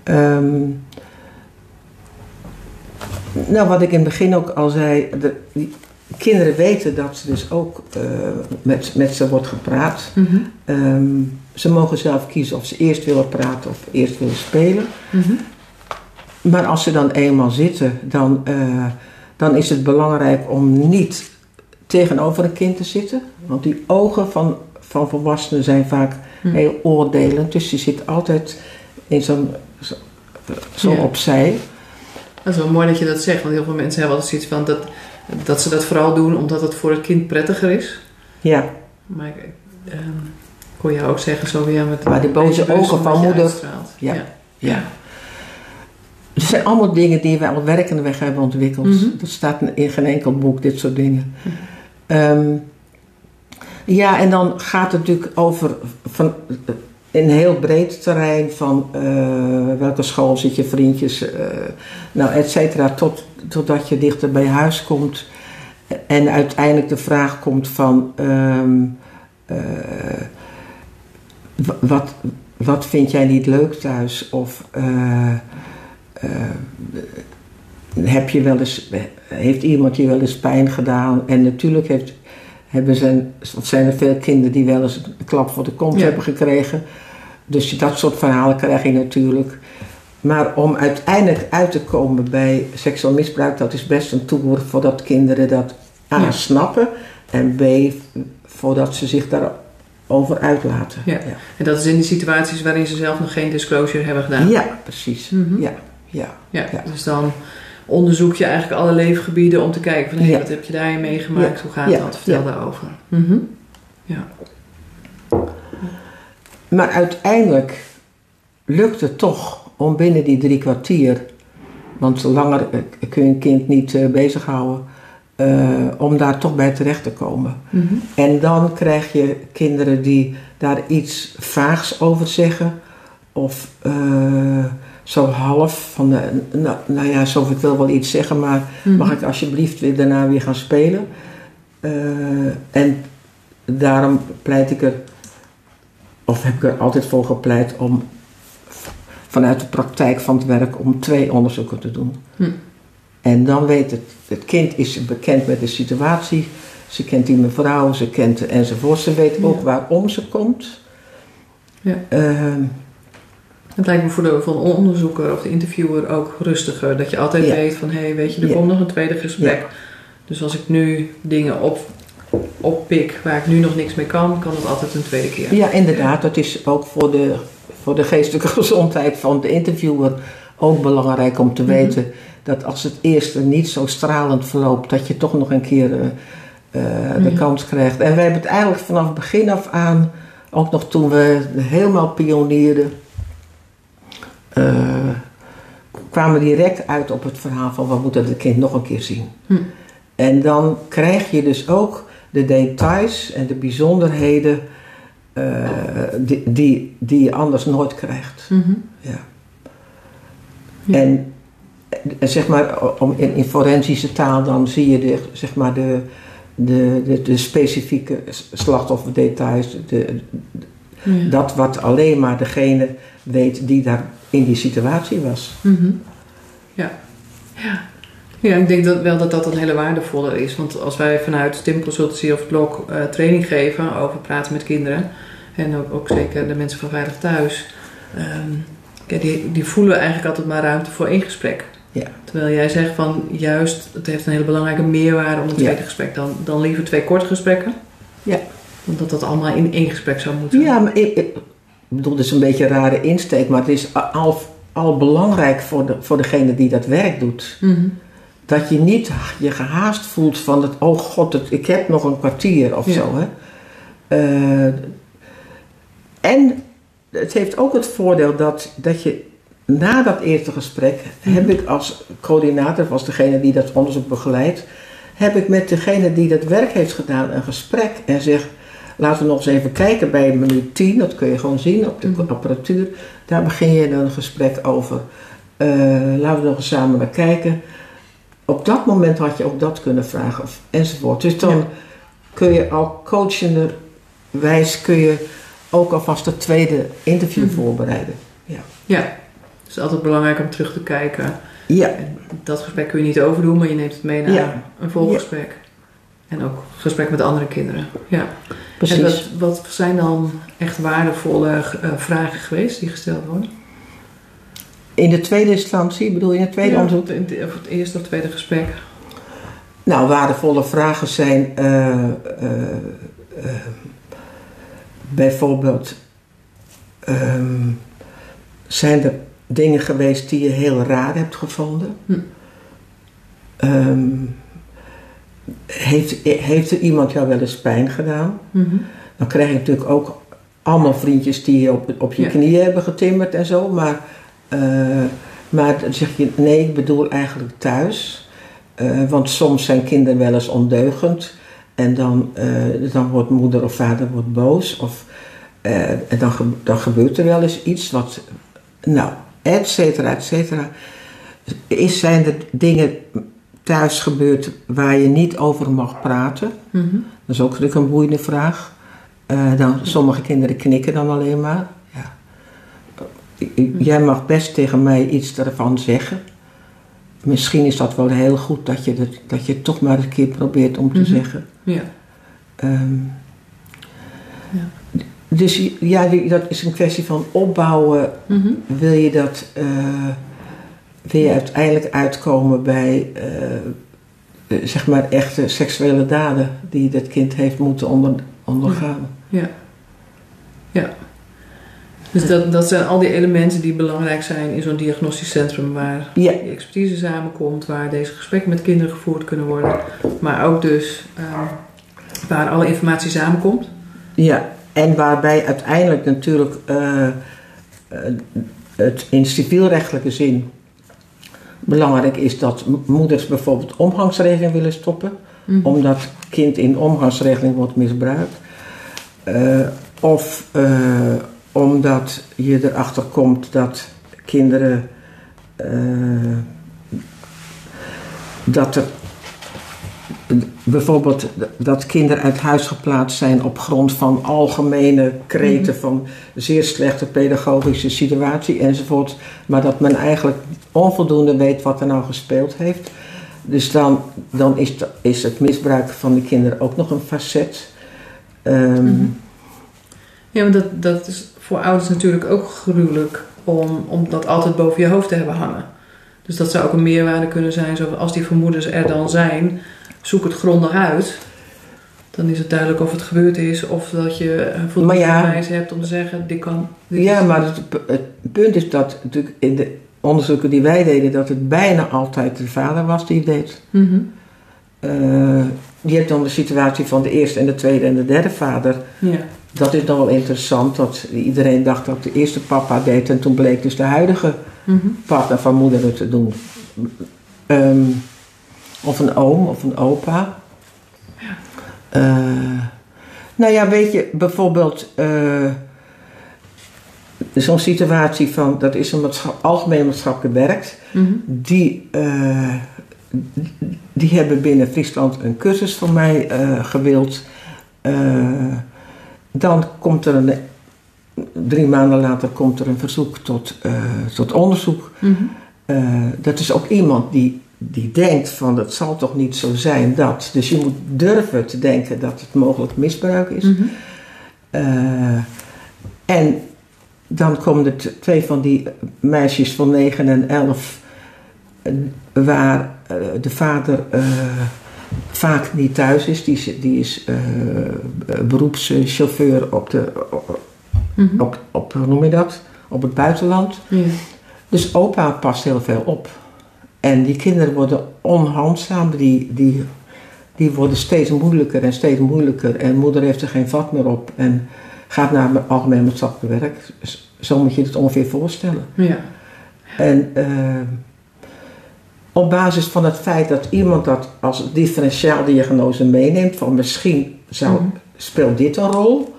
Ehm, nou, wat ik in het begin ook al zei, de, die kinderen weten dat ze dus ook eh, met, met ze wordt gepraat. Mhm. Ehm, ze mogen zelf kiezen of ze eerst willen praten of eerst willen spelen. Mhm. Maar als ze dan eenmaal zitten, dan, eh, dan is het belangrijk om niet tegenover een kind te zitten. Want die ogen van, van volwassenen zijn vaak Mhm. heel oordelend. Dus je zit altijd in zo'n zo, zo Ja. opzij. Dat is wel mooi dat je dat zegt, want heel veel mensen hebben altijd zoiets van dat, dat ze dat vooral doen omdat het voor het kind prettiger is. Ja, Maar ik ehm, hoor jou ook zeggen zo weer met Maar die boze ogen van je moeder. Ja. ja. ja. Het zijn allemaal dingen die we al werkende weg hebben ontwikkeld. Mhm. Dat staat in geen enkel boek, dit soort dingen. Ehm, ja, en dan gaat het natuurlijk over van, een heel breed terrein van eh, welke school zit je vriendjes, eh, nou, et cetera, tot, totdat je dichter bij huis komt. En uiteindelijk de vraag komt van ehm, eh, wa- wat, wat vind jij niet leuk thuis? Of eh, eh, heb je wel eens, heeft iemand je wel eens pijn gedaan? En natuurlijk heeft, hebben zijn, of zijn er veel kinderen die wel eens een klap voor de kont Ja. hebben gekregen. Dus dat soort verhalen krijg je natuurlijk. Maar om uiteindelijk uit te komen bij seksueel misbruik, dat is best een toer voordat kinderen dat A Ja. snappen en B voordat ze zich daarover uitlaten. Ja. En dat is in die situaties waarin ze zelf nog geen disclosure hebben gedaan. Ja, precies. Mhm. Ja. Ja, Ja. Dus dan onderzoek je eigenlijk alle leefgebieden om te kijken van hé, Ja. wat heb je daarin meegemaakt? Ja. Hoe gaat Ja. dat? Vertel Ja. daarover. Mhm. Ja. Maar uiteindelijk lukt het toch om binnen die drie kwartier, want langer eh, kun je een kind niet eh, bezighouden, eh, om daar toch bij terecht te komen. Mhm. En dan krijg je kinderen die daar iets vaags over zeggen, of zo half van, eh, nou, nou ja, zo ik wil wel iets zeggen, maar Mhm. mag ik alsjeblieft weer daarna weer gaan spelen? Eh, en daarom pleit ik er, of heb ik er altijd voor gepleit om vanuit de praktijk van het werk om twee onderzoeken te doen. Hm. En dan weet het, het kind is bekend met de situatie. Ze kent die mevrouw, ze kent enzovoort. Ze weet ook waarom ze komt. Ja. Ehm, Het lijkt me voor de, voor de onderzoeker of de interviewer ook rustiger. Dat je altijd Ja. weet van, hé, hey, weet je, er Ja. komt nog een tweede gesprek. Dus als ik nu dingen op, oppik waar ik nu nog niks mee kan, kan het altijd een tweede keer. ja, inderdaad. Dat is ook voor de, voor de geestelijke gezondheid van de interviewer ook belangrijk om te Mhm. weten dat als het eerste niet zo stralend verloopt, dat je toch nog een keer eh, eh, de Mhm. kans krijgt. En wij hebben het eigenlijk vanaf het begin af aan, ook nog toen we helemaal pionierden, eh, kwamen direct uit op het verhaal van we moeten het kind nog een keer zien. Hm. En dan krijg je dus ook de details en de bijzonderheden eh, die, die, die je anders nooit krijgt. Mhm. Ja. Ja. En eh, zeg maar, om in, in forensische taal dan zie je de, zeg maar de, de, de, de specifieke slachtofferdetails. De, Ja. dat wat alleen maar degene weet die daar in die situatie was. Mhm. Ja. ja. Ja, ik denk dat wel dat dat een hele waardevolle is. Want als wij vanuit Tim Consultancy of Blok eh, training geven over praten met kinderen, en ook, ook zeker de mensen van Veilig Thuis, ehm, ja, die, die voelen eigenlijk altijd maar ruimte voor één gesprek. Ja. Terwijl jij zegt van juist, het heeft een hele belangrijke meerwaarde om een Ja. tweede gesprek. Dan, dan liever twee korte gesprekken. Ja. Want dat dat allemaal in één gesprek zou moeten. Ja, maar ik, ik bedoel, het is een beetje een rare insteek, maar het is al, al belangrijk voor, de, voor degene die dat werk doet. Mhm. Dat je niet je gehaast voelt van het, oh god, het, ik heb nog een kwartier of Ja. zo. Hè. Eh, en het heeft ook het voordeel dat, dat je na dat eerste gesprek, Mhm. heb ik als coördinator, of als degene die dat onderzoek begeleidt, heb ik met degene die dat werk heeft gedaan een gesprek en zeg, laten we nog eens even kijken bij minuut 10, dat kun je gewoon zien op de Mhm. apparatuur, daar begin je dan een gesprek over. Eh, laten we nog eens samen naar kijken. Op dat moment had je ook dat kunnen vragen of, enzovoort. Dus dan Ja. kun je al coachenderwijs kun je ook alvast het tweede interview Mhm. voorbereiden. Ja, het is altijd belangrijk om terug te kijken. Ja, En dat gesprek kun je niet overdoen, maar je neemt het mee naar Ja. een volgesprek. En ook gesprek met andere kinderen. Ja. precies. En wat, wat zijn dan echt waardevolle eh, vragen geweest die gesteld worden? In de tweede instantie, bedoel je in het tweede Ja, onderzoek? in het- Of het eerste of tweede gesprek. Nou, waardevolle vragen zijn eh, eh, bijvoorbeeld: ehm, zijn er dingen geweest die je heel raar hebt gevonden? Hm. Ehm, heeft, heeft er iemand jou wel eens pijn gedaan? Mhm. Dan krijg je natuurlijk ook allemaal vriendjes die je op, op je Ja. knieën hebben getimmerd en zo. Maar, eh, maar dan zeg je, nee, ik bedoel eigenlijk thuis. Eh, want soms zijn kinderen wel eens ondeugend. En dan, eh, dan wordt moeder of vader wordt boos. Of, en dan, dan gebeurt er wel eens iets wat... Nou, et cetera, et cetera. Is, zijn er dingen thuis gebeurd waar je niet over mag praten? Mhm. Dat is ook natuurlijk een boeiende vraag. Eh, dan, sommige kinderen knikken dan alleen maar. Ja. I- Jij mag best tegen mij iets ervan zeggen. Misschien is dat wel heel goed dat je, dat, dat je het toch maar een keer probeert om te Mhm. zeggen. Ja. Ehm, Ja. Dus ja, dat is een kwestie van opbouwen. Mhm. Wil je dat, eh, wil je uiteindelijk uitkomen bij, eh, eh, zeg maar, echte seksuele daden die dat kind heeft moeten onder, ondergaan? Ja. Ja. Dus dat, dat zijn al die elementen die belangrijk zijn in zo'n diagnostisch centrum waar Ja, die expertise samenkomt, waar deze gesprekken met kinderen gevoerd kunnen worden. Maar ook dus eh, waar alle informatie samenkomt. ja. En waarbij uiteindelijk natuurlijk eh, het in civielrechtelijke zin belangrijk is dat moeders bijvoorbeeld omgangsregeling willen stoppen. Mhm. omdat kind in omgangsregeling wordt misbruikt. Eh, of eh, omdat je erachter komt dat kinderen. eh, dat er. Bijvoorbeeld dat kinderen uit huis geplaatst zijn op grond van algemene kreten Mhm. van zeer slechte pedagogische situatie enzovoort. Maar dat men eigenlijk onvoldoende weet wat er nou gespeeld heeft. Dus dan, dan is, de- is het misbruik van de kinderen ook nog een facet. Ehm, Mhm. Ja, want dat, dat is voor ouders natuurlijk ook gruwelijk om, om dat altijd boven je hoofd te hebben hangen. Dus dat zou ook een meerwaarde kunnen zijn, zo als die vermoedens er dan zijn, zoek het grondig uit. Dan is het duidelijk of het gebeurd is of dat je voldoende ja. bewijs hebt om te zeggen, dit kan. Dit Ja, is- maar het, het punt is dat natuurlijk in de onderzoeken die wij deden, dat het bijna altijd de vader was die het deed. Mhm. Eh, je hebt dan de situatie van de eerste en de tweede en de derde vader. Ja. Dat is dan wel interessant, dat iedereen dacht dat de eerste papa deed en toen bleek dus de huidige Mhm. partner van moeder het te doen. Ehm, of een oom of een opa. Eh, nou ja, weet je, bijvoorbeeld eh, zo'n situatie van, dat is een maatschap, algemeen maatschappelijk werk, Mhm. die, eh, die hebben binnen Friesland een cursus van mij gewild. Dan komt er een, drie maanden later komt er een verzoek tot, tot onderzoek. Mhm. Dat is ook iemand die, die denkt van het zal toch niet zo zijn dat. Dus je moet durven te denken dat het mogelijk misbruik is. Mhm. Eh, en dan komen er twee van die meisjes van 9 en 11, eh, waar eh, de vader vaak niet thuis is. Die is, die is beroepschauffeur op, de, Mhm. op, op, hoe noem je dat? op het buitenland. Ja. Dus opa past heel veel op. En die kinderen worden onhandzaam, die, die, die worden steeds moeilijker en steeds moeilijker. En moeder heeft er geen vat meer op en gaat naar het algemeen maatschappelijk werk. Z- Zo moet je het ongeveer voorstellen. Ja. En eh, op basis van het feit dat iemand dat als differentiaaldiagnose meeneemt, van misschien zou, Mhm. speelt dit een rol,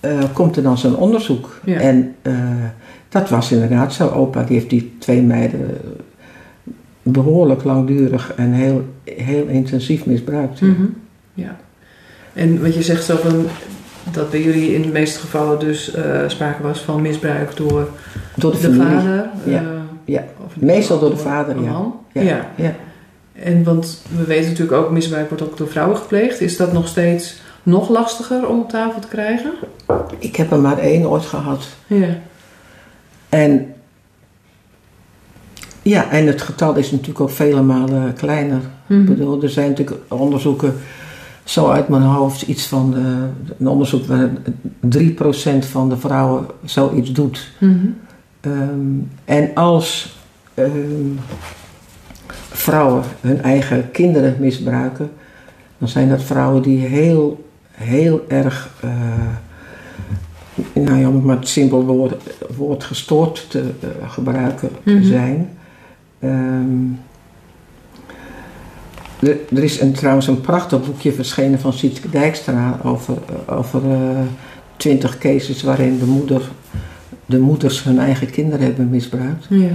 eh, komt er dan zo'n onderzoek. Ja. En eh, dat was inderdaad zo. Opa die heeft die twee meiden behoorlijk langdurig en heel, heel intensief misbruikt. ja. Mhm. ja. En wat je zegt zo van dat bij jullie in de meeste gevallen dus eh, sprake was van misbruik door Door de, vader. Ja. eh, Ja. Meestal door de vader, ja. man. Ja. ja. Ja. En want we weten natuurlijk ook, misbruik wordt ook door vrouwen gepleegd. Is dat nog steeds nog lastiger om op tafel te krijgen? Ik heb er maar één ooit gehad. Ja. En ja, en het getal is natuurlijk ook vele malen kleiner. Mhm. Ik bedoel, er zijn natuurlijk onderzoeken, zo uit mijn hoofd, iets van eh, een onderzoek waar 3% van de vrouwen zoiets doet. Mhm. Ehm, en als ehm, vrouwen hun eigen kinderen misbruiken, dan zijn dat vrouwen die heel, heel erg, eh, nou ja, om het maar het simpel woord, woord gestoord te eh, gebruiken Mhm. zijn. Ehm, er, er is een, trouwens een prachtig boekje verschenen van Sietske Dijkstra over, eh, over eh, twintig cases waarin de, moeder, de moeders hun eigen kinderen hebben misbruikt. Ja.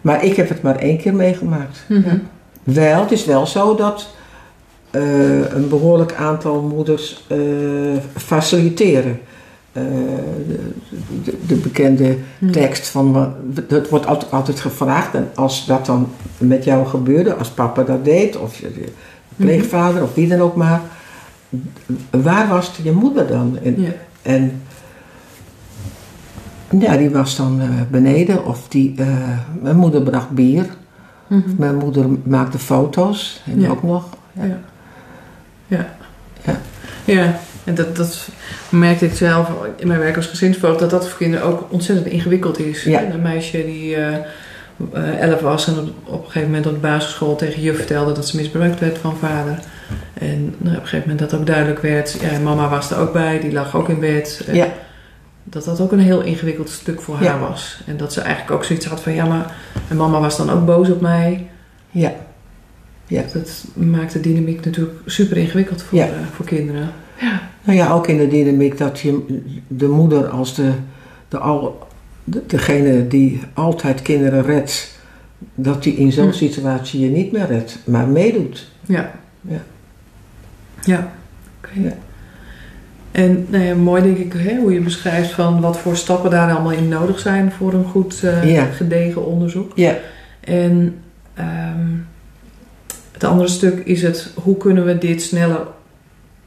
Maar ik heb het maar één keer meegemaakt. Mhm. Wel, het is wel zo dat eh, een behoorlijk aantal moeders faciliteren. Eh, de, de, de bekende Mhm. tekst van, wat- dat wordt altijd, altijd gevraagd. En als dat dan met jou gebeurde, als papa dat deed, of je de pleegvader, of wie dan ook maar. Waar was je moeder dan? En, Ja. en ja, die was dan eh, beneden. Of die, eh, mijn moeder bracht bier. Mhm. Mijn moeder maakte foto's. En Ja. ook nog. Ja. Ja. Ja. Ja, en dat, dat merkte ik zelf in mijn werk als gezinsvoogd, dat dat voor kinderen ook ontzettend ingewikkeld is. Ja. Een meisje die eh, eh, elf was en op, op een gegeven moment op de basisschool tegen juf vertelde dat ze misbruikt werd van vader. En nou, op een gegeven moment dat ook duidelijk werd, ja, mama was er ook bij, die lag ook in bed. Ja. Dat dat ook een heel ingewikkeld stuk voor haar Ja. was. En dat ze eigenlijk ook zoiets had van, ja maar, en mama was dan ook boos op mij. Ja. Ja. Dat maakt de dynamiek natuurlijk super ingewikkeld voor, Ja. eh, voor kinderen. Nou ja, ook in de dynamiek dat je de moeder als de, de al, de- degene die altijd kinderen redt, dat die in zo'n Hm. situatie je niet meer redt, maar meedoet. Ja. Ja. Ja. Oké. Ja. En nou ja, mooi denk ik hè, hoe je beschrijft van wat voor stappen daar allemaal in nodig zijn voor een goed eh, Ja. gedegen onderzoek. Ja. En ehm, Het andere stuk is het hoe kunnen we dit sneller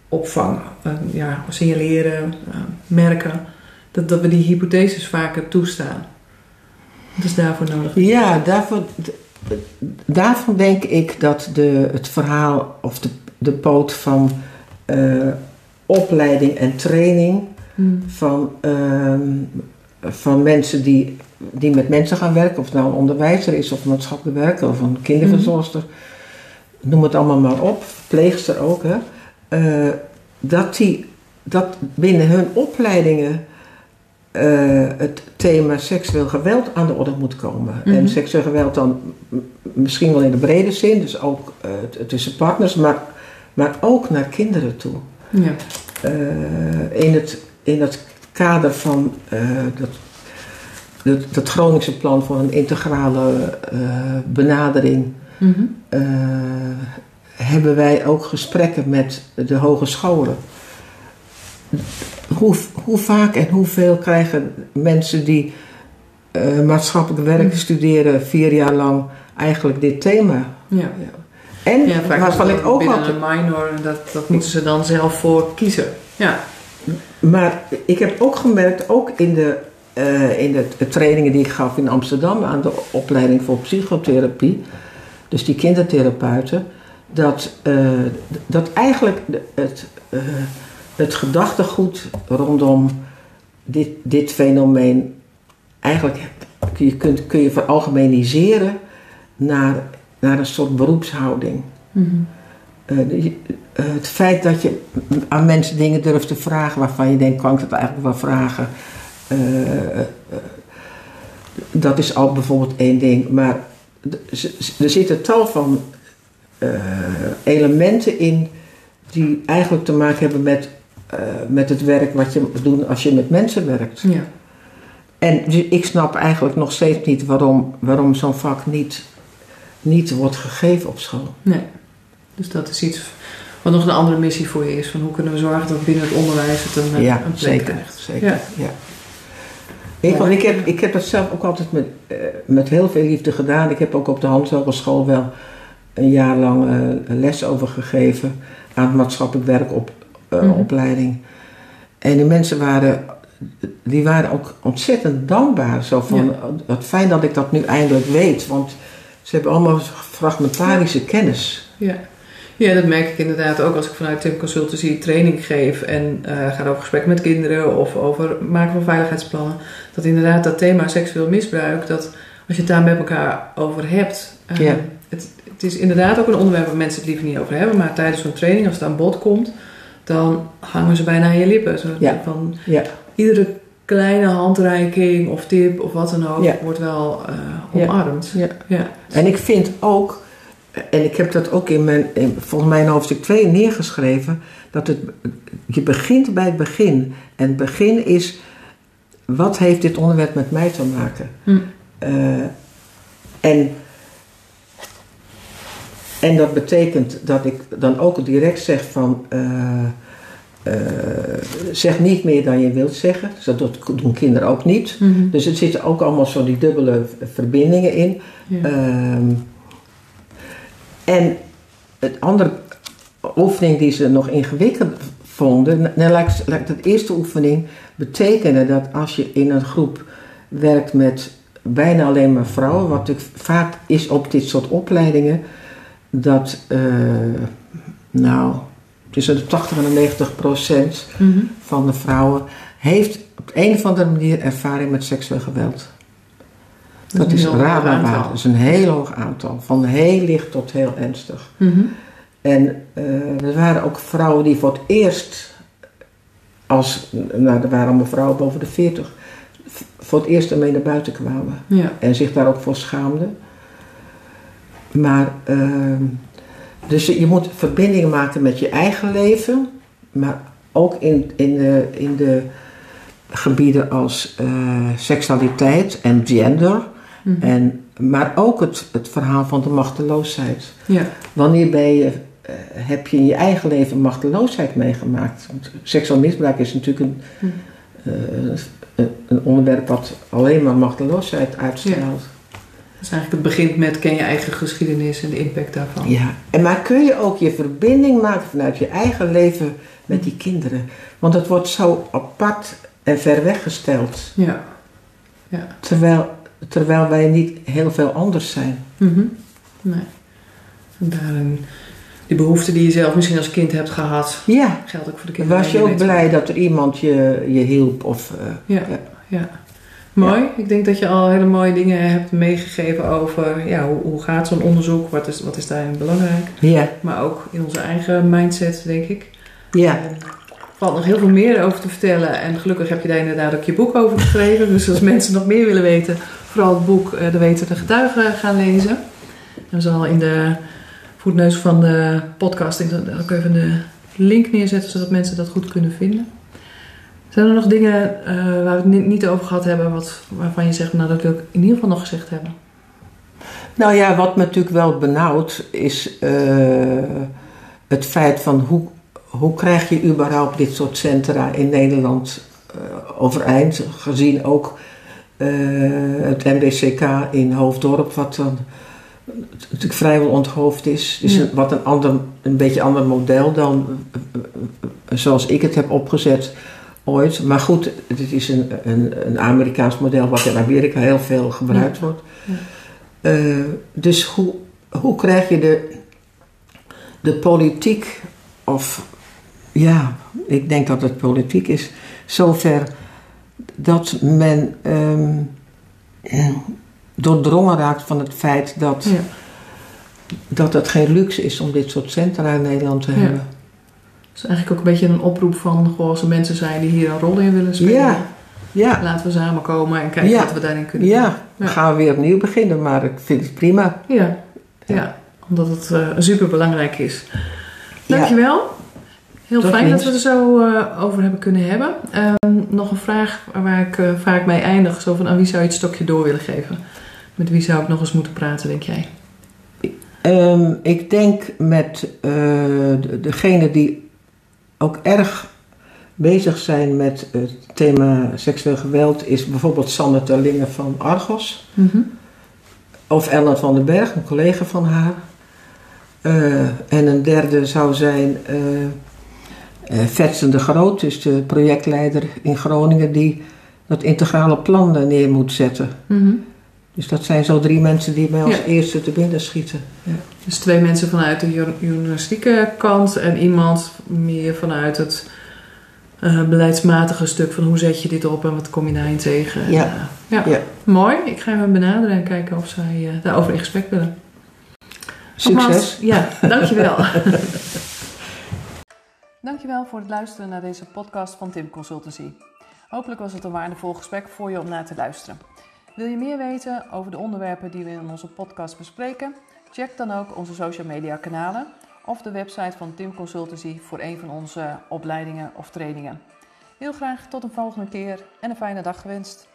opvangen, uh, ja, signaleren, uh, merken. Dat, dat we die hypotheses vaker toestaan. Wat is daarvoor nodig? Ja, daarvoor, daarvan denk ik dat de, het verhaal of de, de poot van uh, opleiding en training Hmm. van, ehm, van mensen die, die met mensen gaan werken, of het nou een onderwijzer is of maatschappelijk werker of een kinderverzorgster, noem het allemaal maar op, pleegster ook, hè, uh, dat, die, dat binnen hun opleidingen uh, het thema seksueel geweld aan de orde moet komen. Mhm. En seksueel geweld dan misschien wel in de brede zin, dus ook uh, tussen partners, maar, maar ook naar kinderen toe. Ja. In, het, in het kader van dat, dat, dat Groningse plan voor een integrale uh, benadering Mm-hmm. Hebben wij ook gesprekken met de hogescholen. Hoe, hoe vaak en hoeveel krijgen mensen die maatschappelijk werk Mm-hmm. studeren vier jaar lang eigenlijk dit thema? Ja. ja. En ja, vaak waarvan ik ook altijd... een minor, dat, dat moeten ze dan zelf voor kiezen. Ja. Maar ik heb ook gemerkt, ook in de, uh, in de, trainingen die ik gaf in Amsterdam aan de opleiding voor psychotherapie, dus die kindertherapeuten, dat, uh, dat eigenlijk het, uh, het gedachtegoed rondom dit, dit fenomeen eigenlijk je kunt, kun je veralgemeniseren naar, naar een soort beroepshouding. Mm-hmm. Uh, het feit dat je aan mensen dingen durft te vragen waarvan je denkt, kan ik dat eigenlijk wel vragen? Dat is al bijvoorbeeld één ding. Maar er zitten tal van elementen in die eigenlijk te maken hebben met, met het werk wat je moet doen als je met mensen werkt. Ja. En ik snap eigenlijk nog steeds niet waarom, waarom zo'n vak niet, niet wordt gegeven op school. Nee. Dus dat is iets wat nog een andere missie voor je is. Van hoe kunnen we zorgen dat binnen het onderwijs het een, ja, een plek zeker, krijgt. Zeker, ja. ja. Ik, want ik, heb, ik heb dat zelf ook altijd met, uh, met heel veel liefde gedaan. Ik heb ook op de Hans Hogeschool wel een jaar lang uh, les over gegeven aan het maatschappelijk werk op, uh, mm-hmm. opleiding. En die mensen waren, die waren ook ontzettend dankbaar. Zo van, ja. wat fijn dat ik dat nu eindelijk weet. Want ze hebben allemaal fragmentarische ja. kennis. Ja. Ja, dat merk ik inderdaad ook als ik vanuit Tim Consultancy training geef en uh, ga over gesprek met kinderen of over maken van veiligheidsplannen. Dat inderdaad dat thema seksueel misbruik, dat als je het daar met elkaar over hebt. Uh, ja. het is inderdaad ook een onderwerp waar mensen het liever niet over hebben, maar tijdens zo'n training, als het aan bod komt, dan hangen ze bijna aan je lippen. Zo ja. van, ja. Iedere kleine handreiking of tip of wat dan ook ja. wordt wel uh, omarmd. Ja. Ja. En ik vind ook en ik heb dat ook in mijn, in, volgens mij in hoofdstuk 2 neergeschreven, dat het, je begint bij het begin. En het begin is, wat heeft dit onderwerp met mij te maken? Hm. Uh, en, en dat betekent dat ik dan ook direct zeg van, uh, uh, zeg niet meer dan je wilt zeggen. Dus dat doen kinderen ook niet. Mm-hmm. Dus er zitten ook allemaal zo die dubbele verbindingen in. Ja. En het andere oefening die ze nog ingewikkeld vonden, nou, lijkt, lijkt de eerste oefening betekenen dat als je in een groep werkt met bijna alleen maar vrouwen, wat vaak is op dit soort opleidingen, dat uh, nou tussen de 80 en de 90 procent mm-hmm. van de vrouwen heeft op een of andere manier ervaring met seksueel geweld. Dat, dat is raar Dat is een heel hoog aantal. Van heel licht tot heel ernstig. Mm-hmm. En uh, er waren ook vrouwen die voor het eerst, als, nou er waren allemaal vrouwen boven de 40, voor het eerst ermee naar buiten kwamen. Ja. En zich daar ook voor schaamden. Maar, uh, dus je moet verbindingen maken met je eigen leven, maar ook in, in, de, in de gebieden als uh, seksualiteit en gender. Mm-hmm. En, maar ook het, het verhaal van de machteloosheid. Ja. Wanneer ben je, uh, heb je in je eigen leven machteloosheid meegemaakt? Want seksueel misbruik is natuurlijk een, mm. uh, een onderwerp wat alleen maar machteloosheid uitstraalt. Dus eigenlijk het begint met ken je eigen geschiedenis en de impact daarvan. Ja, en maar kun je ook je verbinding maken vanuit je eigen leven met die kinderen? Want het wordt zo apart en ver weggesteld. Ja. ja. Terwijl, terwijl wij niet heel veel anders zijn. Mhm. Nee. En daarin, die behoefte die je zelf misschien als kind hebt gehad, Ja, geldt ook voor de kinderen. was je ook blij dat er iemand je, je hielp? Of, eh, Ja, ja. Mooi. Ik denk dat je al hele mooie dingen hebt meegegeven over ja, hoe, hoe gaat zo'n onderzoek, wat is, wat is daarin belangrijk. ja, Maar ook in onze eigen mindset, denk ik. ja. En Er valt nog heel veel meer over te vertellen. En gelukkig heb je daar inderdaad ook je boek over geschreven. Dus als mensen nog meer willen weten, vooral het boek eh, De Wetende Getuigen gaan lezen. En we zullen in de voetneus van de podcast ik zal ook even de link neerzetten, zodat mensen dat goed kunnen vinden. Zijn er nog dingen eh, waar we het ni- niet over gehad hebben, wat, waarvan je zegt, nou dat wil ik in ieder geval nog gezegd hebben? Nou ja, wat me natuurlijk wel benauwt is eh, het feit van hoe, hoe krijg je überhaupt dit soort centra in Nederland eh, overeind. Gezien ook het MDCK in Hoofddorp, wat dan natuurlijk vrijwel onthoofd is. Dus Ja. een, wat een, ander, een beetje ander model dan zoals ik het heb opgezet ooit. Maar goed, het is een, een, een Amerikaans model wat in Amerika heel veel gebruikt wordt. Eh, dus hoe, hoe krijg je de, de politiek, of ja, ik denk dat het politiek is, zover dat men ehm, doordrongen raakt van het feit dat, Ja. dat het geen luxe is om dit soort centra in Nederland te Ja. hebben. Dus eigenlijk ook een beetje een oproep van, goh, als er mensen zijn die hier een rol in willen spelen, Ja, ja, laten we samenkomen en kijken Ja. wat we daarin kunnen ja. doen. Dan gaan we weer opnieuw beginnen, maar ik vind het prima. Ja, ja. Ja. omdat het eh super belangrijk is. Ja. Dankjewel. Heel Tot fijn dat we er zo eh, over hebben kunnen hebben. Ehm, nog een vraag waar ik eh, vaak mee eindig. Zo van, aan wie zou je het stokje door willen geven? Met wie zou ik nog eens moeten praten, denk jij? Ehm, ik denk met de- degene die ook erg bezig zijn met het thema seksueel geweld, is bijvoorbeeld Sanne Terlingen van Argos. Of Ellen van den Berg, een collega van haar. Eh, en een derde zou zijn eh eh, Vetsen de Groot, dus de projectleider in Groningen, die dat integrale plan eh, neer moet zetten. Mhm. Dus dat zijn zo drie mensen die mij als Ja. eerste te binnen schieten. Ja. Dus twee mensen vanuit de jo- journalistieke kant en iemand meer vanuit het eh, beleidsmatige stuk van hoe zet je dit op en wat kom je daarin tegen. Ja. Ja. Ja. Mooi. Ik ga hem benaderen en kijken of zij eh, daarover in gesprek willen. Succes! Nogmaals, Ja, dankjewel. dankjewel voor het luisteren naar deze podcast van Tim Consultancy. Hopelijk was het een waardevol gesprek voor je om naar te luisteren. Wil je meer weten over de onderwerpen die we in onze podcast bespreken? Check dan ook onze social media kanalen of de website van Tim Consultancy voor een van onze opleidingen of trainingen. Heel graag tot een volgende keer en een fijne dag gewenst.